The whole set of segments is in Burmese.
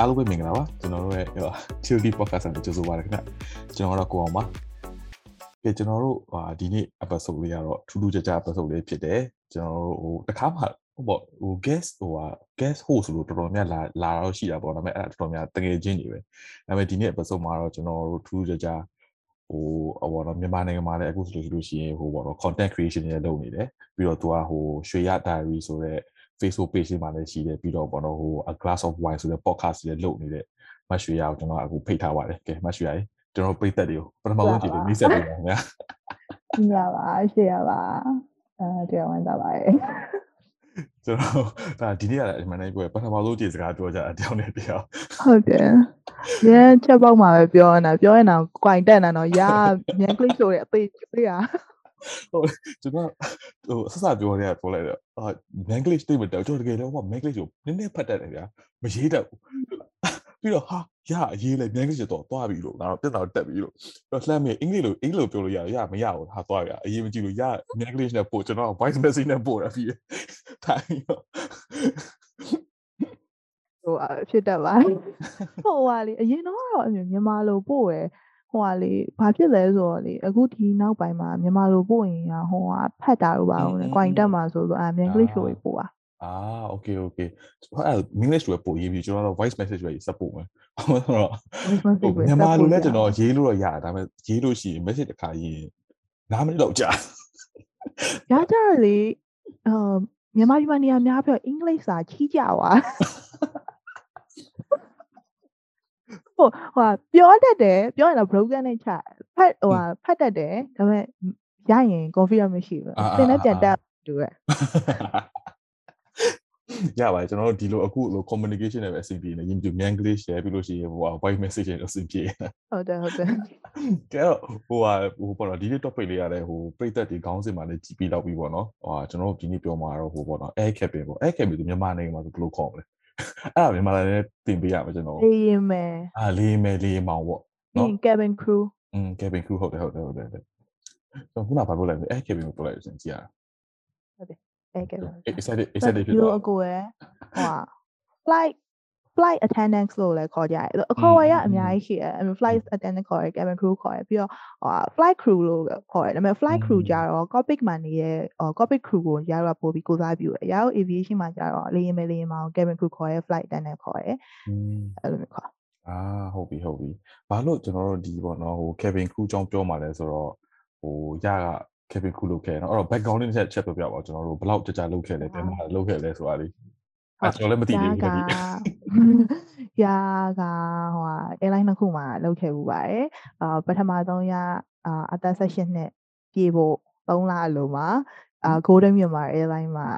Okay အားလုံးပဲမင်္ဂလာပါကျွန်တော်တို့ရဲ့ Childy Podcast နဲ့ကြိုဆိုပါရခင်ဗျကျွန်တော်ကတော့ကိုအောင်ပါကဲကျွန်တော်တို့ဟာဒီနေ့ episode လေးကတော့ထူးထူးခြားခြား episode လေးဖြစ်တယ်ကျွန်တော်တို့ဟိုတခါမှဟိုပေါ့ဟို guest ဟိုဟာ guest host လို့တော်တော်များလာလာတော့ရှိတာပေါ့ဒါပေမဲ့အဲ့ဒါတော်တော်များတကယ်ချင်းနေပဲဒါပေမဲ့ဒီနေ့ episode မှာတော့ကျွန်တော်တို့ထူးထူးခြားခြားဟိုဟိုတော့မြန်မာနိုင်ငံမှာလည်းအခုဆိုလို့ရှိရင်ဟိုပေါ့တော့ content creation တွေလုပ်နေတယ်ပြီးတော့သူကဟိုရွှေရ diary ဆိုတဲ့ Facebook page မှာလည်းရှိတယ်ပြီးတော့ဘောနော်ဟို a glass of wine ဆိုတဲ့ podcast တွေလုပ်နေတဲ့မတ်ရွှေရကိုကျွန်တော်အခုဖိတ်ထားပါတယ်ကဲမတ်ရွှေရရေကျွန်တော်ပြည့်သက်တွေကိုပထမဆုံးကြည့်လို့မိတ်ဆက်ပေးပါခင်ဗျာညပါရှေ့ရပါအဲတရားဝင်တာပါရဲ့ကျွန်တော်ဒါဒီနေ့ကလည်းအမှန်တည်းပြောပထမဆုံးကြည့်စကားပြောကြအတောင်းနဲ့တရားဟုတ်တယ်ရဲချက်ပေါက်မှာပဲပြောနေတာပြောရင်တော့ 꽌 တက်နေတော့ရာမြန်ကလစ်ဆိုတဲ့အသေးသေးอ่ะ ဟုတ်ကျွန်တော်ဟိုဆက်စပြောနေတာပြောလိုက်တော့အာ English သိမတော့ကျွန်တော်တကယ်တော့ English ကိုနည်းနည်းဖတ်တတ်တယ်ဗျာမရေးတတ်ဘူးပြီးတော့ဟာရအရေးလိုက် English တော့သွားပြီလို့ငါတော့တက်တော့တက်ပြီလို့တော့လှမ်းမေးအင်္ဂလိပ်လိုအင်္ဂလိပ်လိုပြောလို့ရရမရဘူးဟာသွားရအရေးမကြည့်လို့ရ English နဲ့ပို့ကျွန်တော် voice message နဲ့ပို့ရပြီထိုင်ရောဟိုဖြစ်တတ်ပါဟိုဟာလေအရင်တော့မြန်မာလိုပို့ရယ် ဟိုဟာလေဘာဖြစ်လဲဆိုတော့လေအခုဒီနောက်ပိုင်းမှာမြန်မာလိုပို့ရင်ကဟိုဟာဖတ်တာတော့ပါဦးလေ 꽌 တက်မှာဆိုတော့အမြန်ကလစ်လိုပို့ပါအာโอเคโอเคအဲ့ English လိုပို့ရေးပြီးကျွန်တော်တို့ voice message ပဲစပ်ပို့မယ်ဟုတ်တော့မြန်မာလိုလည်းကျွန်တော်ရေးလို့တော့ရတယ်ဒါပေမဲ့ရေးလို့ရှိရင် message တစ်ခါရေး9မိနစ်လောက်ကြာရကြလေအာမြန်မာပြည်မှာနေရာများပြီးတော့ English စာချီးကြပါ ဟိုဟိုပြောတတ်တယ်ပြောရင်တော့ broken နဲ့ချဖတ်ဟိုဖတ်တတ်တယ်ဒါပေမဲ့ရရင် confidence မရှိဘူးသင်လည်းပြန်တက်တူရဲ့ရပါတယ်ကျွန်တော်တို့ဒီလိုအခုလို communication နဲ့ပဲအဆင်ပြေနေရင်ဒီမြန် English ရပြီးလို့ရှိရင်ဟို white message နဲ့အဆင်ပြေဟုတ်တယ်ဟုတ်တယ်ကဲဟိုဟာဟိုပေါ့နော်ဒီနေ့ topic လေးရတယ်ဟိုပြည့်သက်ဒီခေါင်းစဉ်မှာလည်းကြည်ပြီးတော့ပြီးပေါ့နော်ဟိုကျွန်တော်တို့ဒီနေ့ပြောမှာတော့ဟိုပေါ့နော် air cabin ပေါ့ air cabin ဆိုမြန်မာနိုင်ငံမှာဆိုဘယ်လိုခေါ်မလဲ အဲ့ဒါမြန်မာလည်းတင်ပေးရမှာကျွန်တော်လေရင်မယ်အာလေရင်မယ်လေရင်မောင်ပေါ့နော် cabin crew อืม cabin crew ဟုတ်တယ်ဟုတ်တယ်ဟုတ်တယ်ဆိုတော့ခုနကဘာပြောလိုက်လဲအဲ့ cabin ကိုပြောလိုက်လို့စင်ကြည့်ရဟုတ်တယ်အဲ့ cabin excited excited ဖြစ်တော့အကိုရဟို flight flight attendants လို့လည်းခေါ်ကြတယ်အခေါ်ဝေါ်ရအများကြီးရှိတယ် flight attendant ခေါ်တယ် cabin crew ခေါ်တယ်ပြီးတော့ဟို flight crew လို့ခေါ်တယ်ဒါပေမဲ့ flight crew ကြတော့ cockpit မှာနေတဲ့ cockpit crew ကိုရတော့ပို့ပြီးကိုစားပြုတယ်ရတော့ aviation မှာကြတော့လေယာဉ်မယ်လေယာဉ်မှာ cabin crew ခေါ်တယ် flight attendant ခေါ်တယ်အဲ့လိုမျိုးခေါ်အာဟုတ်ပြီဟုတ်ပြီဘာလို့ကျွန်တော်တို့ဒီပေါ့နော်ဟို cabin crew ကြောင်းပြောมาလဲဆိုတော့ဟိုရက cabin crew လုပ်ခဲ့เนาะအဲ့တော့ background လေးတစ်ချက်ချက်ပြပြပါကျွန်တော်တို့ဘယ်လောက်ကြကြလုပ်ခဲ့လဲဘယ်မှာလုပ်ခဲ့လဲဆိုတာလေး အဲ့ကျွန်တော်လည်းမသိသေးဘူးဒီ။ရာကဟိုဟာ airline နှစ်ခုမှာလုပ်ခဲ့မှုပါတယ်။အာပထမဆုံးရအာအသက်16နှစ်ပြေဖို့3လအလိုမှာအာ Golden Myanmar Airline မှာ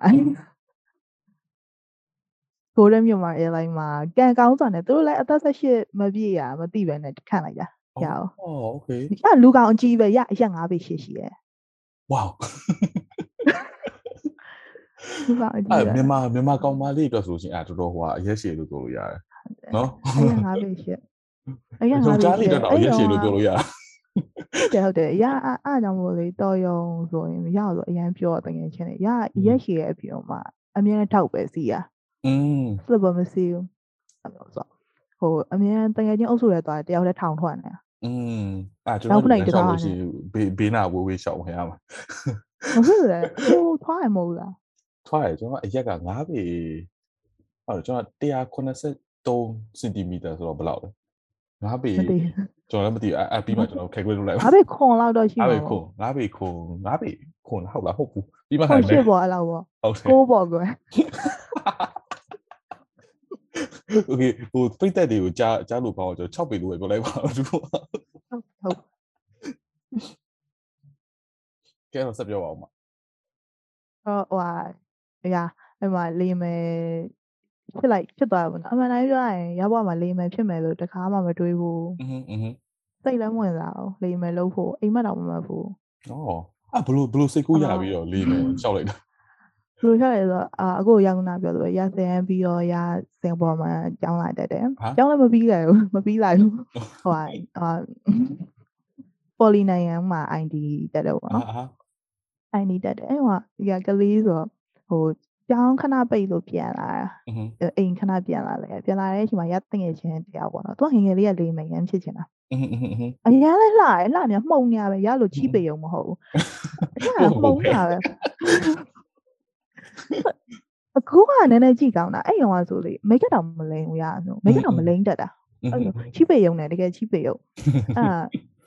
Golden Myanmar Airline မှာကံကောင်းစွာနဲ့သူတို့လည်းအသက်18မပြည့်ရမသိပဲနဲ့ခံလိုက်တာ။ရအောင်။အော် okay ။အဲ့လူကောင်အကြီးပဲရအရက်၅ပေရှိရှိရဲ့။ Wow အဲ့မြန်မာမြန်မာကောင်မလေးအတွက်ဆိုရှင်အဲ့တော်တော်ဟိုအရက်ရှည်လို့ပြောလို့ရတယ်နော်အရက်ငါးပဲရှစ်အရက်ငါးပဲရှစ်ကြားလေးတော့အရက်ရှည်လို့ပြောလို့ရတယ်ဟုတ်တယ်ဟုတ်တယ်ရအားကြောင့်မို့လေတော်ယုံဆိုရင်ရဆိုအရန်ပြောတငယ်ချင်းလေရရက်ရှည်ရဲ့အပြင်မှာအမြဲတမ်းထောက်ပဲစီးရอืมစလဘမစီဘူးအဲ့လိုဆိုဟိုအမြဲတငယ်ချင်းအုပ်စုရဲသွားတယောက်တည်းထောင်ထွက်နေอืมအဲ့ကျွန်တော်လည်းရှောက်လို့ရှိဘေးဘေးနာဝေးဝေးရှောက်ဝင်ရမှာဟုတ်တယ်ဟိုထွားရမဟုတ်လား ထွက်တယ်ကျွန်တော်အရက်က9ပေဟုတ်တယ်ကျွန်တော်183စင်တီမီတာဆိုတော့ဘယ်လောက်လဲ9ပေကျွန်တော်လည်းမသိဘူးအပီမှာကျွန်တော် calculate လုပ်လိုက်ပါ9ပေခွန်လောက်တော့ရှိပါဘူး9ပေခွန်9ပေခွန်9ပေခွန်ဟုတ်လားဟုတ်ဘူးပြီးမှဆိုင်ပဲဟုတ်ပေါ့အဲ့လောက်ပေါ့ဟုတ်ပေါ့ကွယ် okay ဟိုပြိတက်တွေကိုကြားကြားလို့ပေါ့ကျွန်တော်6ပေလို့ပဲပြောလိုက်ပါသူတို့ဟုတ်ကဲတော့ဆက်ပြောပါဦးမအော်ဟို အရာအဲ့မှာလေမယ်ဖြစ်လိုက်ဖြစ်သွားဘူးနော်အမှန်တိုင်းပြောရရင်ရဘွားမှာလေမယ်ဖြစ်မယ်လို့တခါမှမတွေးဘူးအင်းအင်းစိတ်လည်းဝင်စားအောင်လေမယ်လို့ဖို့အိမ်မက်တော့မမှတ်ဘူးဩအဘလို့ဘလို့စိတ်ကူးရပြီးတော့လေမယ်ရှောက်လိုက်တာဘလို့ရှောက်လဲဆိုတော့အာအခုရောင်းနာပြောလို့ရဆန်ပြီးတော့ရစင်ပေါ်မှာကျောင်းလာတက်တယ်ကျောင်းလည်းမပြီးလိုက်ဘူးမပြီးလိုက်ဘူးဟိုဟာပေါ်လီနိုင်ငံမှာ ID တက်တယ်ပေါ့နော် ID တက်တယ်အဲ့ဟိုကကလေးဆိုတော့ ဟိုကြောင်းခဏပိတ်လို့ပြန်လာတာအိမ်ခဏပြန်လာလေပြန်လာတဲ့အချိန်မှာရတငယ်ချင်းတရားပေါ့နော်သူကငငယ်လေးကလေးမိန်ရန်ဖြစ်ချင်တာအရင်လည်းလှတယ်လှမြမှုံနေရပဲရလို့ချိပေုံမဟုတ်ဘူးအဲ့ဒါမှုံနေတာပဲအခုကနည်းနည်းကြည့်ကောင်းတာအဲ့ရောကဆိုလေမိတ်ကတော်မလိန်ဘူးရအောင်မိတ်ကတော်မလိန်တတ်တာအဲ့ချိပေုံနေတကယ်ချိပေုံအာ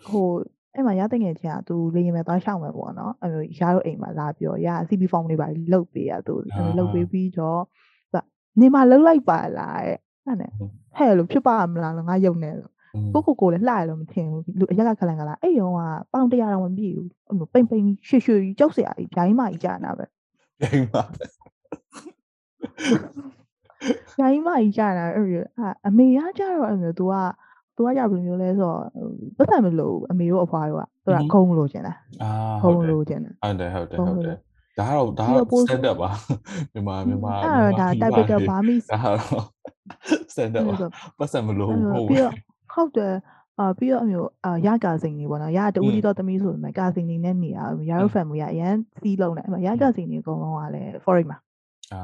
ဟို အဲ့မှာရတဲ့ငယ်ချင်းကသူလေရင်မဲ့သွားရှောင်းမယ်ပေါ့နော်အဲ့လိုရတို့အိမ်မှာလာပြောရ CB form တွေပါလုတ်ပေးရသူအဲ့လိုလုတ်ပေးပြီးတော့သူကနေမှာလုတ်လိုက်ပါလားတဲ့အဲ့နဲ့ဟဲ့လို့ဖြစ်ပါမလားလို့ငါယုံနေလို့ကိုကိုကိုလည်းလှရလို့မထင်ဘူးလူအရက်ကခလန်ကလာအဲ့ရောကပေါင်100တောင်မပြည့်ဘူးအဲ့လိုပိန်ပိန်ရွှေရွှေကြောက်စရာကြီးဂျိုင်းမကြီးကြာနာပဲပြိုင်ပါဂျိုင်းမကြီးကြာနာအဲ့လိုအာအမေကကြာတော့အဲ့လို तू က तू ကကြာဘယ်လိုမျိုးလဲဆိုတော့ပတ်သက်မလို့အမေတို့အဖွားတို့ကသူကခုံလို့ကျင်တာအာခုံဟုတ်တယ်လို့ကျင်တာဟုတ်တယ်ဟုတ်တယ်ဟုဟုတ်တ်တယ်တယ်ဒါကတော့ဒါပြီးကတော့ပို့ stand up ပါမြန်မာမြန်မာအဲ့တော့ဒါ typical Burmese ဒါကတော့ stand up ပါပတ်စံမလို့အဲ့ဟုလိုတ်ပြီးတော့ဟုတ်တယ်အာပြီးတော့အမျိုးအာရကာစင်ကြီးပေါ့နော်ရတူတီတော့သမီးဆိုပေမဲ့ကာစင်ကြီးနဲ့နေရရတို့ family ကအရန်စီးလုံးတယ်အဲ့မှာရကာစင်ကြီးအကုန်လုံးကလည်း foreign မှာအာ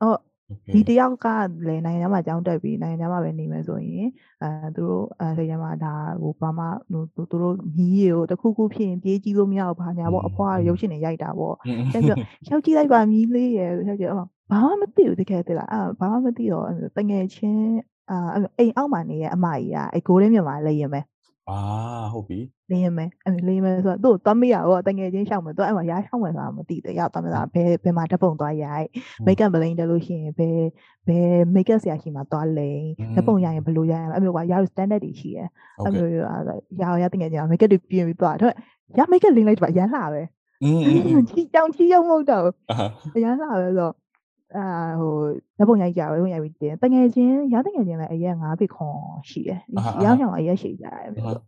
ဟုတ် okay ဒီတယောက်ကလည်းနိုင်ငံခြားမှာကျောင်းတက်ပြီးနိုင်ငံခြားမှာပဲနေမယ်ဆိုရင်အဲသူတို့အဲစိတ်ထဲမှာဒါဟိုဘာမှဟိုသူသူတို့ညီးရီကိုတစ်ခုခုဖြစ်ရင်ပြေးကြည့်လို့မရဘူးဘာညာပေါ့အဖွားရုပ်ရှင်တွေရိုက်တာပေါ့อืมတက်ပြီးတော့ရှောက်ကြည့်လိုက်ပါမြည်လေးရယ်ရှောက်ကြည့်အော်ဘာမှမသိဘူးတကယ်တည်းလားအာဘာမှမသိတော့အဲ့လိုတငယ်ချင်းအာအဲ့လိုအိမ်အောက်မှာနေရဲ့အမကြီးကအဲကိုလေးမြန်မာလေးရင်ပဲအာဟုတ်ပြီ လင်းရင်မယ်အဲ့လင်းရင်မယ်ဆိုတော့သူ့ကိုသွားမိရတော့တငယ်ချင်းရှောက်မယ်သူအဲ့မှာရားရှောက်မယ်ဆိုတာမသိတယ်ရောက်သွားမယ်ဆိုတာဘယ်ဘယ်မှာဓပုံသွားရိုက်မိတ်ကပ်ပလိန်တက်လို့ရှိရင်ဘယ်ဘယ်မိတ်ကပ်ဆရာရှိမှသွားလိန်ဓပုံရရင်ဘယ်လိုရရမလဲအဲ့မျိုးကရား standard တွေရှိတယ်အဲ့မျိုးရရားရတငယ်ချင်းကမိတ်ကပ်တွေပြင်ပြီးသွားတော့ရမိတ်ကပ်လင်းလိုက်တော့ရမ်းလာပဲအင်းချီတောင်ချီရောက်မဟုတ်တော့ရမ်းလာပဲဆိုတော့အာဟိုဓပုံရိုက်ကြပဲဝင်ရိုက်ပြီးတင်တငယ်ချင်းရတငယ်ချင်းလည်းအရက်၅ဘီခွန်ရှိတယ်ရောင်းရောင်းအရက်ရှိကြတယ်မျိုး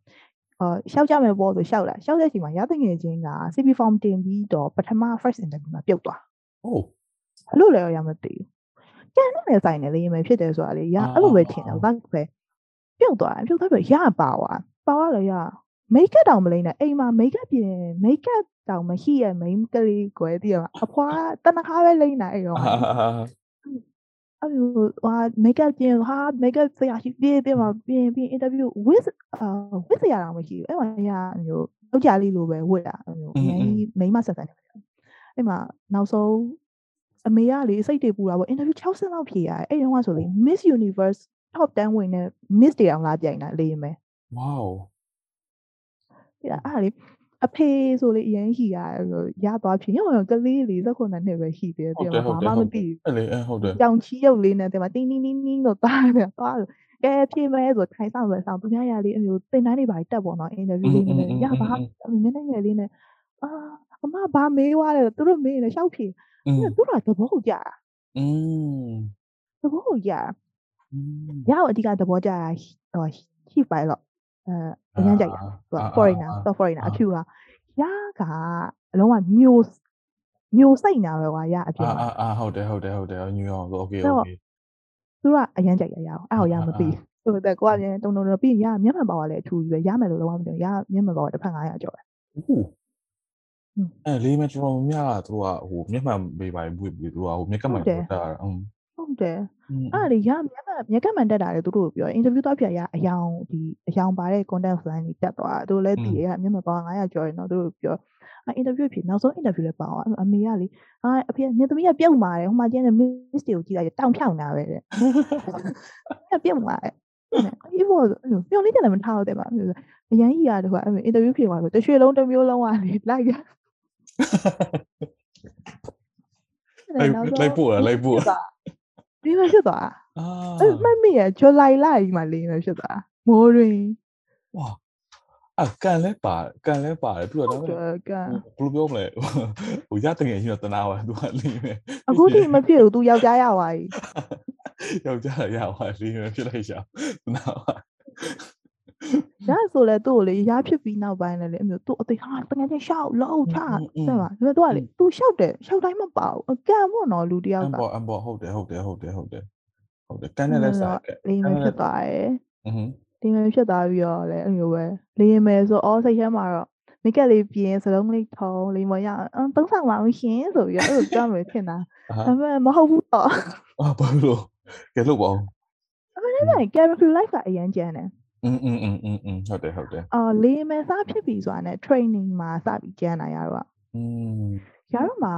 အော်ရှောက်ကြမယ်ပေါ့ဆိုရှောက်လာရှောက်တဲ့အချိန်မှာရတငယ်ချင်းက CP form တင်ပြီးတော့ပထမ first interview မှာပြုတ်သွားโอ้အဲ့လိုလည်းရမသိဘူးကျန်တဲ့ဆိုင်နေလေရင်ပဲဖြစ်တယ်ဆိုတာလေရအဲ့လိုပဲထင်တယ်ဘာပဲပြုတ်သွားတယ်ပြုတ်သွားပြီရပါသွားပါသွားလေရမိတ်ကပ်တောင်မလိမ့်နဲ့အိမ်မှာမိတ်ကပ်ပြင်မိတ်ကပ်တောင်မရှိရဲ့မိန်းကလေးကွယ်တည်ရမှာအဖွားတနခါပဲလိမ့်နေအဲ့ရော အာအာအာအဲ့လိုဟာမိတ်ကပ်ပြင်ဟာမိတ်ကပ်ဆရာရှိပြေးပြေးမှာပြင်ပြင် interview with အာ with ဆရာတောင်မရှိဘူးအဲ့မှာရမျိုးလောက်ကြလေးလိုပဲဝတ်တာအဲ့မျိုးအရင်မိန်းမဆက်ဆံနေအဲ့မှာနောက်ဆုံးအမေကလေစိတ်တွေပူတာပေါ့ interview 60လောက်ဖြေရတယ်အဲ့တုန်းကဆိုလေ Miss Universe top 10ဝင်တဲ့ Miss တွေအောင်လာပြိုင်တာလေရင်ပဲ wow ပြအဲ့ဒါလေ အဖေဆိုလေအရင်ဟီရရသွားဖြစ်ရောကလေးလေးစခုနှစ်နှစ်ပဲဟီတယ်ပြန်ဘာမှမသိဘူးလေဟုတ်တယ်ကြောင်ချီရုပ်လေးနဲ့တင်မှာတင်းတင်းတင်းတင်းတော့တားတယ်တားတယ်ကဲဖြေမဲဆိုထိုင်ဆောင်ပဲဆောင်သူများရလေးအမျိုးတင်တိုင်းတွေပါတက်ပေါ်တော့အင်တာဗျူးလေးနဲ့ရပါမင်းနဲ့ငယ်လေးနဲ့အာအမဘာမေးွားလဲသူတို့မေးနေရှောက်ဖြေသူတို့ကသဘောကိုကြာอืมသဘောကိုကြာရအောင်အဓိကသဘောကြာဟိုဟိပိုင်တော့အဲ အရင်ကြိုက်တာသူက foreigner soft foreigner အဖြူဟာရကအလုံးဝမျိုးမျိုးစိတ်နာပဲကွာရအပြင်အာအာဟုတ်တယ်ဟုတ်တယ်ဟုတ်တယ်ညူအောင်ဆို okay okay သူကအရင်ကြိုက်ရရအောင်အဲ့ဟောရမသိဟိုတက်ကိုကလည်းတုံတုံတော့ပြီးရမျက်မှန်ပါကလည်းအထူးကြီးပဲရမယ်လို့လုံးဝမသိဘူးရမျက်မှန်ပါကတစ်ဖက်900ကျော်ပဲဟုတ်အဲလေးမတော်များသူကဟိုမျက်မှန်ပေးပါဘူးသူကဟိုမျက်ကမှန်ပြတာဟုတ် ဟုတ်တယ်อืมအဲ့ဒါလေရမျက်မှန်မျက်ကမှန်တက်တာလေသူတို့ကိုပြော interview သွားပြရအယောင်ဒီအယောင်ပါတဲ့ content plan တွေတက်သွားသူလည်းတည်ရမျက်မှန်ပါ900ကျော်တယ်နော်သူတို့ပြောအဲ interview ဖြစ်နောက်ဆုံး interview လည်းပါအောင်အမေကလေအာအဖေနေသမီးကပြုတ်မာတယ်ဟိုမှာကျင်းတဲ့ miss တွေကိုကြည့်လိုက်တောင်ဖြောင်းတာပဲတဲ့အဲ့ပြုတ်လာတယ်အေးဘောပြောလေးတယ်လည်းမထားတော့တယ်ပါအရန်ကြီးရတယ်ကွာအဲ့ interview ဖြစ်သွားဆိုတစ်ရွှေလုံးတစ်မျိုးလုံးကလေလိုက်ရလိုက်လိုက်ပို့ရလိုက်ပို့ ဒီမှာဖြစ်သွားအာအဲ့မမေရဇူလိုင်လကြီးမှာလေးမှာဖြစ်သွားမိုးရင်းဝါအကန်လဲပါကန်လဲပါတယ်သူကဟုတော့တ်တယ်ကဘယ်လိုပြောမလဲဟိုရတငယ်ရှိတော့တနာပါသူကလင်းနေအခုထိမဖြစ်ဘူး तू ယောက်ျားရသွားပြီယောက်ျားရပါလင်းနေဖြစ်လိုက်ရှာတနာပါ ရဆိုလဲသူ့ကိုလေရဖြစ်ပြီးနောက်ပိုင်းလည်းလေအမျိုးသူ့အသိဟာတကယ်ချင်းရှောက်လို့ချတဲ့ပါဒါပေမဲ့ तू ကလေ तू ရှောက်တယ်ရှောက်တိုင်းမပါဘူးအကံပေါ့နော်လူတယော အ က် မ် က ဘောအမ်ဘောဟုတ်တယ်ဟုတ်တယ်ဟုတ်တယ်ဟုတ်တယ်ဟုတ်တယ်ကန်နဲ့လဲစားက လေးမဖြစ်သွားတယ် อือဟ ဒီမဲ့ဖြစ်သွားပြီးတော့လည်းအဲ့လိုပဲလေးရင်မယ်ဆိုအော်စိတ်ထဲမှာတော့ မိတ်ကပ်လေးပြင်စလုံးလေးထုံးလေးမရအောင်သုံးဆောင်ပါအောင်ရှင်ဆိုပြီးတော့အဲ့လိုပြောမယ်ထင်တာ အာ ဒါပေမဲ့မဟုတ်ဘူးတော့ အာဘာလို့ကဲလို့ပေါ့ အမှန်တကယ် character life ကအရန်ကျန်တယ် อืมอืมอืมอืมอืมဟုတ်တယ်ဟုတ်တယ် အော်လေးမယ်စားဖြစ်ပြီဆိုတာနဲ့ training မှာစပြီးကျန်တာရတော့ อืม ရတော့မှာ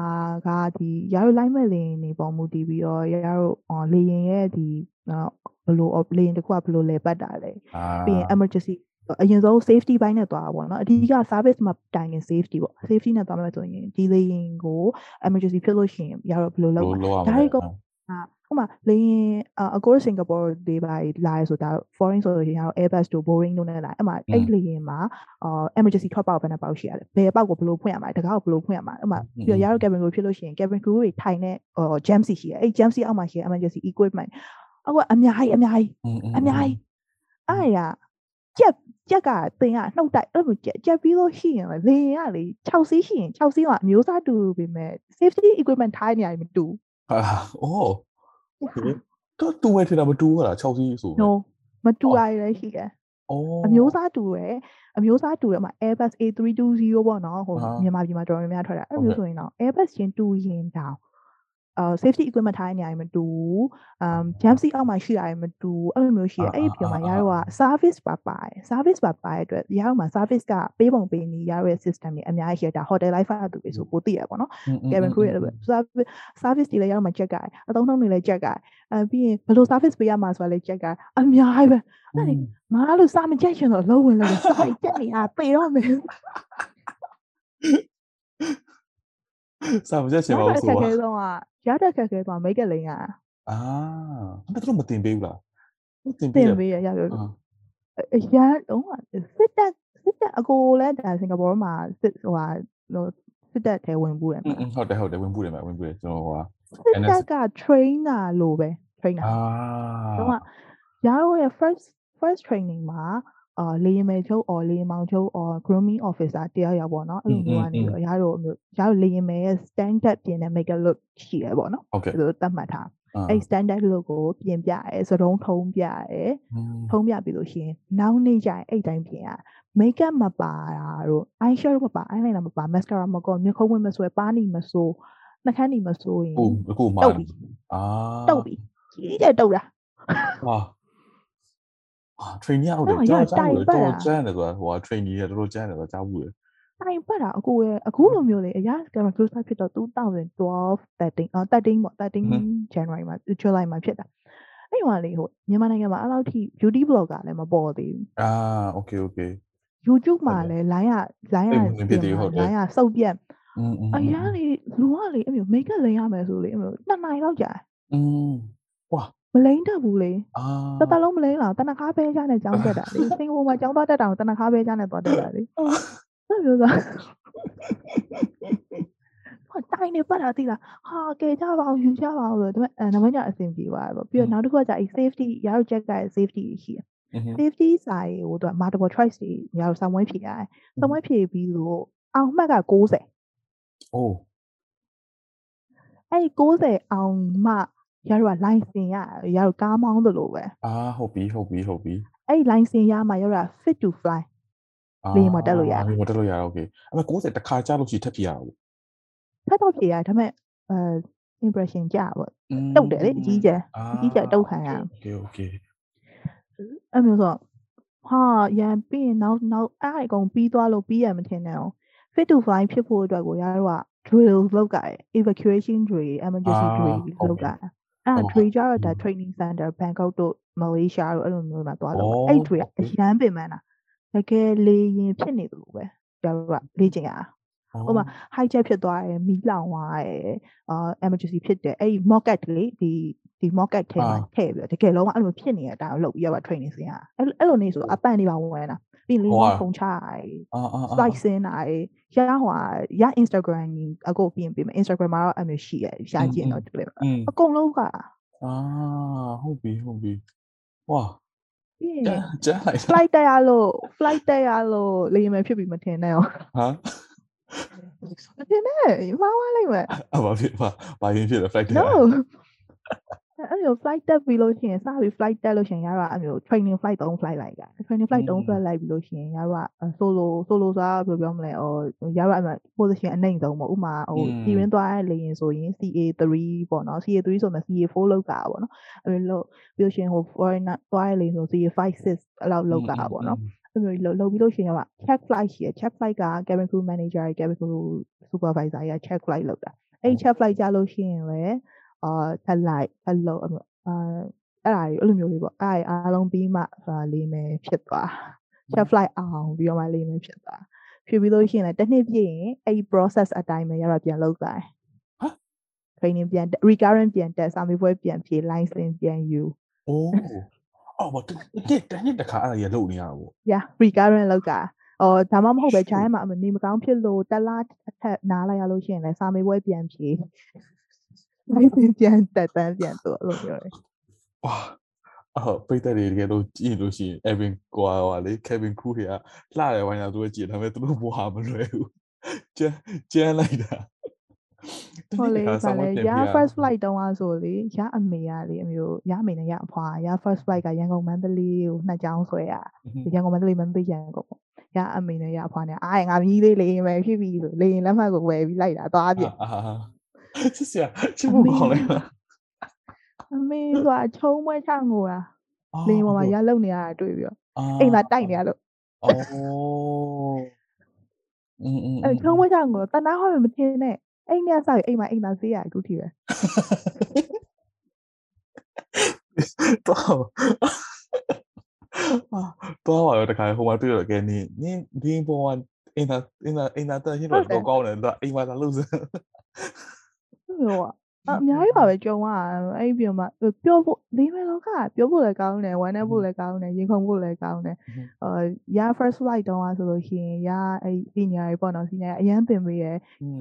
ကဒီရတော့ line မဲ့လေနေပေါ်မူတည်ပြီးတော့ရတော့အော်လေရင်ရဲ့ဒီနော်ဘလို့လေရင်တစ်ခုကဘလို့လဲပတ်တာလဲ အာ ပြီးရင် emergency အရင်ဆုံး safety ဘိုင်းနဲ့သွားတာပေါ့နော်အဓိက service မှာတိုင်ရင် safety ပေါ့ safety နဲ့သွားမယ်ဆိုရင်ဒီလေရင်ကို emergency ဖြစ်လို့ရှိရင်ရတော့ဘလို့လုပ် လို့ မှာ လို့ရ ဒါ မှာ တွေက အာ ဥပမာလေရင်အကိုစင်ကာပူတွေပါလာရဆိုတာ foreign ဆိုလို့ရှိရင်တော့ Airbus တို့ Boeing တို့နဲ့လာအဲ့မှာအဲ့လေရင်မှာ emergency ထွက်ပေါက်ဘယ်နှပေါက်ရှိရလဲဘယ်ပေါက်ကိုဘယ်လိုဖွင့်ရမှာတကားကိုဘယ်လိုဖွင့်ရမှာဥပမာပြီးတော့ရတော့ cabin crew ဖြစ်လို့ရှိရင် cabin crew တွေထိုင်တဲ့ jam seat ရှိရအဲ့ jam seat အောက်မှာရှိရ emergency equipment အကွာအများကြီးအများကြီးအများကြီးအဲ့ရကြက်ကြက်ကတင်ရနှုတ်တိုက်အဲ့လိုကြက်ကြက်ပြီးလို့ရှိရင်လေရင်ကလေ6စီးရှိရင်6စီးကအမျိုးစားတူပေမဲ့ safety equipment ထိုင်းနေရမတူအာအိုး တော့တူမယ်ထင်တာမတူဘူးလား6စီးဆို No မတူရရရှိတယ်အမျိုးသားတူရယ်အမျိုးသားတူရယ်မှာ Airbus A320 ပေါ့နော်ဟိုမြန်မာပြည်မှာတော်တော်များများထွက်တာအဲ့လိုဆိုရင်တော့ Airbus ရင်တူရင်တောင် safety equipment ထားတဲ့နေရာတွေမတူအမ် jump seat အောက်မှာရှိတာတွေမတူအဲ့လိုမျိုးရှိရအဲ့ဒီပြောမှာရတော့က service ပါပါတယ် service ပါပါတဲ့အတွက်ရတော့မှာ service ကပေးပုံပေးနေရတဲ့ system တွေအများကြီးရှိတာ hotel life အတူပဲဆိုပိုသိရပါတော့ cabin crew တွေလည်း service တွေလည်းရတော့မှာ check ကြတယ်အသုံးနှုန်းတွေလည်း check ကြတယ်အဲပြီးရင်ဘယ်လို service ပေးရမှာဆိုတာလည်း check ကြတယ်အများကြီးပဲအဲ့ဒီငါလို့စာမကြိုက်ရှင်တော့လုံးဝင်လို့စာကြက်နေတာပေတော့မယ် စာမချက်ချင်ပါဘူးဆိုတော့ခက်ခဲဆုံးကရတဲ့ခက်ခဲဆုံးကမိတ်ကလိန်ကအာမင်းတို့မတင်ပေးဘူးလားမတင်ပေးရတင်ပေးရရပြောအရန်ဟိုစစ်တက်စစ်တက်အကိုလည်းဒါစင်ကာပူမှာစစ်ဟိုဟာစစ်တက်ထဲဝင်ဘူးတယ်ဟုတ်တယ်ဟုတ်တယ်ဝင်ဘူးတယ်မဝင်ဘူးတယ်ကျွန်တော်ဟိုဟာစစ်တက်က trainer လို့ပဲ trainer အာကျွန်တော်ကရတော့ first first training မှာ အာလေယာဉ်မယ်ချုပ် or လေယာဉ်မောင်ချုပ် or grooming officer တယောက်ယောက်ပေါ့နော်အဲ့လိုမျိုးကနေပြီးတော့ရတော့မျိုးရတော့လေယာဉ်မယ်ရဲ့ standard ပြင်တဲ့ make look ရှိရပေါ့နော်ဟုတ်ကဲ့အဲ့လိုသတ်မှတ်ထားအာအဲ့ standard look ကိုပြင်ပြရဲစတုံးထုံးပြရဲอืมထုံးပြပြီးလို့ရှိရင်နောက်နေ့ကျရင်အဲ့တိုင်းပြင်ရ makeup မပါတာတို့ eyeshadow မပါ eyeliner မပါ mascara မကောမျက်ခုံးဝင်မဆွဲပါးနီမဆိုးနှာခမ်းနီမဆိုးရင်ကိုကိုမာတုတ်ပြီအာတုတ်ပြီကြီးတဲ့တုတ်တာဟာ အာ trainee ဟုတ်တယ်ကြားကြားဘူးတော်ကျန်းတယ်ဆိုတာဟို trainee ရတော်တော်ကျန်းတယ်ဆိုတာကြားဘူးလေတိုင်ပတ်တာအခုရအခုလိုမျိုးလေအရာ camera close up ဖြစ်တော့2012 13အော်13ပေါ့13 January မှာ July မှာဖြစ်တာအဲ့ဟိုလေဟိုမြန်မာနိုင်ငံမှာအဲ့လောက်ထိ beauty blogger လည်းမပေါ်သေးဘူးအာ okay okay YouTube မှာလည်း line ရ line ရ line ရစုပ်ပြက်အရာလေလူကလေအမျိုး makeup လိမ်ရမယ်ဆိုလေအမျိုး2နိုင်လောက်ကြာอืมဝါ မလိန်တတ်ဘူးလေအာတတလုံးမလိန်လားတနခါပဲချားနဲ့ကြောင်းတက်တာလေစင်ကာပူမှာကြောင်းသွားတက်တာကိုတနခါပဲချားနဲ့သွားတက်တာလေအဲ့လိုဆိုဟိုတိုင်းနေပတ်တာသိလားဟာကဲကြပါအောင်ယူကြပါအောင်ဆိုတော့ဒါပေမဲ့အဲနောက်ပိုင်းကျအဆင်ပြေသွားတယ်ပေါ့ပြီးတော့နောက်တစ်ခုကကျအဲ safety ရတော့ check က safety ရှိတယ်อืม safety စာရေးဟိုတော့ multiple choice တွေရတော့ဆောင်းဝဲဖြေရတယ်ဆောင်းဝဲဖြေပြီးလို့အောင်မှတ်က60အိုးအဲ့ဒီ60အောင်မှ ရတော့ license ရတယ်ရတော့ကားမောင်းသလိုပဲအာဟုတ်ပြီဟုတ်ပြီဟုတ်ပြီအဲ့ဒီ license ရမှရတော့ fit to fly လေယာဉ်ပေါ်တက်လို့ရတယ်လေယာဉ်ပေါ်တက်လို့ရတယ် okay အဲ့မဲ့60တခါကြားလို့ရှိထပ်ပြရတာပေါ့ဖတ်တော့ဖြေရတယ်ဒါပေမဲ့အဲ impression ကြပါပေါ့อืมတုတ်တယ်လေအကြီးကျယ်အာအကြီးကျယ်တုတ်ခံရ okay okay အဲ့မျိုးဆိုတော့ဟာရန်ပြီးရင်နောက်နောက်အဲ့အကုန်ပြီးသွားလို့ပြီးရမထင်နဲ့အောင် fit to fly ဖြစ်ဖို့အတွက်ကိုရတော့ drill လုပ်ကြတယ် evacuation drill emergency အာ drill ဟုတ်လုပ်ပြီကြတယ် အဲ့ဒါဟုတ် drill ကြတော့ဒါ training center Bangkok တို့ Malaysia တို့အဲ့လိုမျိုးမှာသွားလို့ဩအဲ့ drill ကအရန်ပင်ပန်းတာတကယ်လေရင်ဖြစ်နေတယ်လို့ပဲကျတော့ကလေ့ကျင့်ရတာဥပမာ high jet ဖြစ်သွားတယ်မီးလောင်သွားတယ်အာ emergency ဖြစ်တယ်အဲ့ဒီ mocket လေဒီဒီ mocket ထဲမှာအာထည့်ပြီးတော့တကယ်လုံးဝအဲ့လိုဖြစ်နေတဲ့အတိုင်းလုပ်ပြီးတော့ training ဆင်းရတာအဲ့လိုအဲ့လိုနေဆိုအပန့်နေပါဝင်တာ ပြီးရင်လင်းဟိုလုံးကခုံချရတယ်အာအာအာ slide ဆင်းတာရရဟွာရ Instagram ကြီးအကုန်ပြင်ပြင်မယ် Instagram မှာတော့အဲ့မျိုးရှိရရှာကြည့်ရင်တော့တွေ့မှာอืมအကုန်လုံးကအာဟုတ်ပြီဟုတ်ပြီဝါပြီးရကျင်န်းကျန်းလိုက် flight တက်ရလို့ flight တက်ရလို့လေယာဉ်မယ်ဖြစ်ပြီးမထင်နဲ့ရောဟာမထင်နဲ့မှားသွားလိမ့်မယ်အဘာဖြစ်ပါဘာရင်ဖြစ်လဲ flight တယ် no အဲ့လို flight တက်ပြီးလို့ရှိရင်စပြီး flight တက်လို့ရှိရင်ရတော့အဲ့လို training flight 3 flight လိုက်တာ training flight 3 flight လိုက်ပြီးလို့ရှိရင်ရတော့ solo solo ဆိုတာဘယ်လိုပြောမလဲဟိုရတော့အဲ့ position အနှိမ့်ဆုံးပေါ့ဥမာဟိုစီရင်းသွားတဲ့လေရင်ဆိုရင် CA3 ပေါ့နော် CA3 ဆိုမှ CA4 လောက်တာပေါ့နော်အဲ့လိုပြီးလို့ရှိရင်ဟို foreigner သွားတဲ့လေဆို CA5 6အဲ့လောက်လောက်တာပေါ့နော်အဲ့လိုလောက်လောက်ပြီးလို့ရှိရင်က check flight ရှိရ check flight က cabin crew manager cabin crew supervisor ရ check flight လောက်တာအဲ့ check flight ကြလို့ရှိရင်လည်း အာထက်လိုက်ထက်လို့အာအဲ့ဒါကြီးအဲ့လိုမျိုးလေးပေါ့အဲ့ဒါအားလုံးပြီးမှဆိုတာလေးမယ်ဖြစ်သွား check flight အောင်ပြီးတော့မှလေးမယ်ဖြစ်သွားဖြစ်ပြီးလို့ရှိရင်လည်းတစ်နှစ်ပြည့်ရင်အဲ့ process အတိုင်းပဲရတော့ပြန်လုပ်သွားဟမ် training ပြန် recurrent ပြန်တက်စာမေးပွဲပြန်ဖြေ license ပြန်ယူအိုးအော်ဘာတစ်တစ်နှစ်တစ်ခါအဲ့ဒါရလုပ်နေရတာပေါ့ yeah recurrent လောက်တာအော်ဒါမှမဟုတ်ပဲ chai မှာနေမကောင်းဖြစ်လို့တက်လားအထက်နားလိုက်ရလို့ရှိရင်လည်းစာမေးပွဲပြန်ဖြေလိုက် ပြန်တက်တန်းပြန်တော့လို့ပြောတယ်။ဝါအော်ပိတ်တဲ့တွေတကယ်လို့ကြည့်လို့ရှိရင် Evan ကွာပါလေ Kevin Crew တွေကလှတယ်ဝိုင်းတာသူကကြည့်ဒါပေမဲ့သူတို့ဘောဟာမလွယ်ဘူး။ကျန်းကျန်းလိုက်တာဟိုလေဗာလေရ first flight တုန်းကဆိုလေရအမေရလေအမျိုးရအမေနဲ့ရအဖွာရ first flight ကရန်ကုန်မန္တလေးကိုနှစ်ကြောင်းဆွဲရရန်ကုန်မန္တလေးမန္တလေးရန်ကုန်ပေါ့ရအမေနဲ့ရအဖွာနဲ့အားငါမြည်လေးလေးမယ်ဖြစ်ပြီလို့လေရင်လက်မှတ်ကိုဝယ်ပြီးလိုက်တာသွားပြ 谢谢，这么好嘞。အမေကချုံမွဲချငိုတာလေပေါ်မှာရလုံနေရတာတွေ့ပြီးတော့အိမ်မှာတိုက်နေရလို့အော်အင်းအင်းအဲချုံမွဲချငိုတနာဟောမထင်းနဲ့အိမ်မြဆောက်အိမ်မှာအိမ်သာဆေးရအခုထိပဲတော့တော့ပါတော့တခါဟိုမှာတွေ့တော့ကဲနင်းနင်းဒီပေါ်မှာအိမ်သာအိမ်သာအိမ်သာတက်ရတော့ကောင်းတယ်အိမ်မှာသာလို့စ မျိုးอ่ะအများကြီးပါပဲကြုံရအဲ့ပြီးတော့မှပြောဖို့လေးမဲ့လောကပြောဖို့လည်းကောင်းတယ်ဝမ်းနဲ့ဖို့လည်းကောင်းတယ်ရင်ခုန်ဖို့လည်းကောင်းတယ်အာရ first flight တောင်းရဆိုလို့ရှိရင်ရအဲ့ပညာတွေပေါ့နော်စညာအရန်ပင်ပေးရ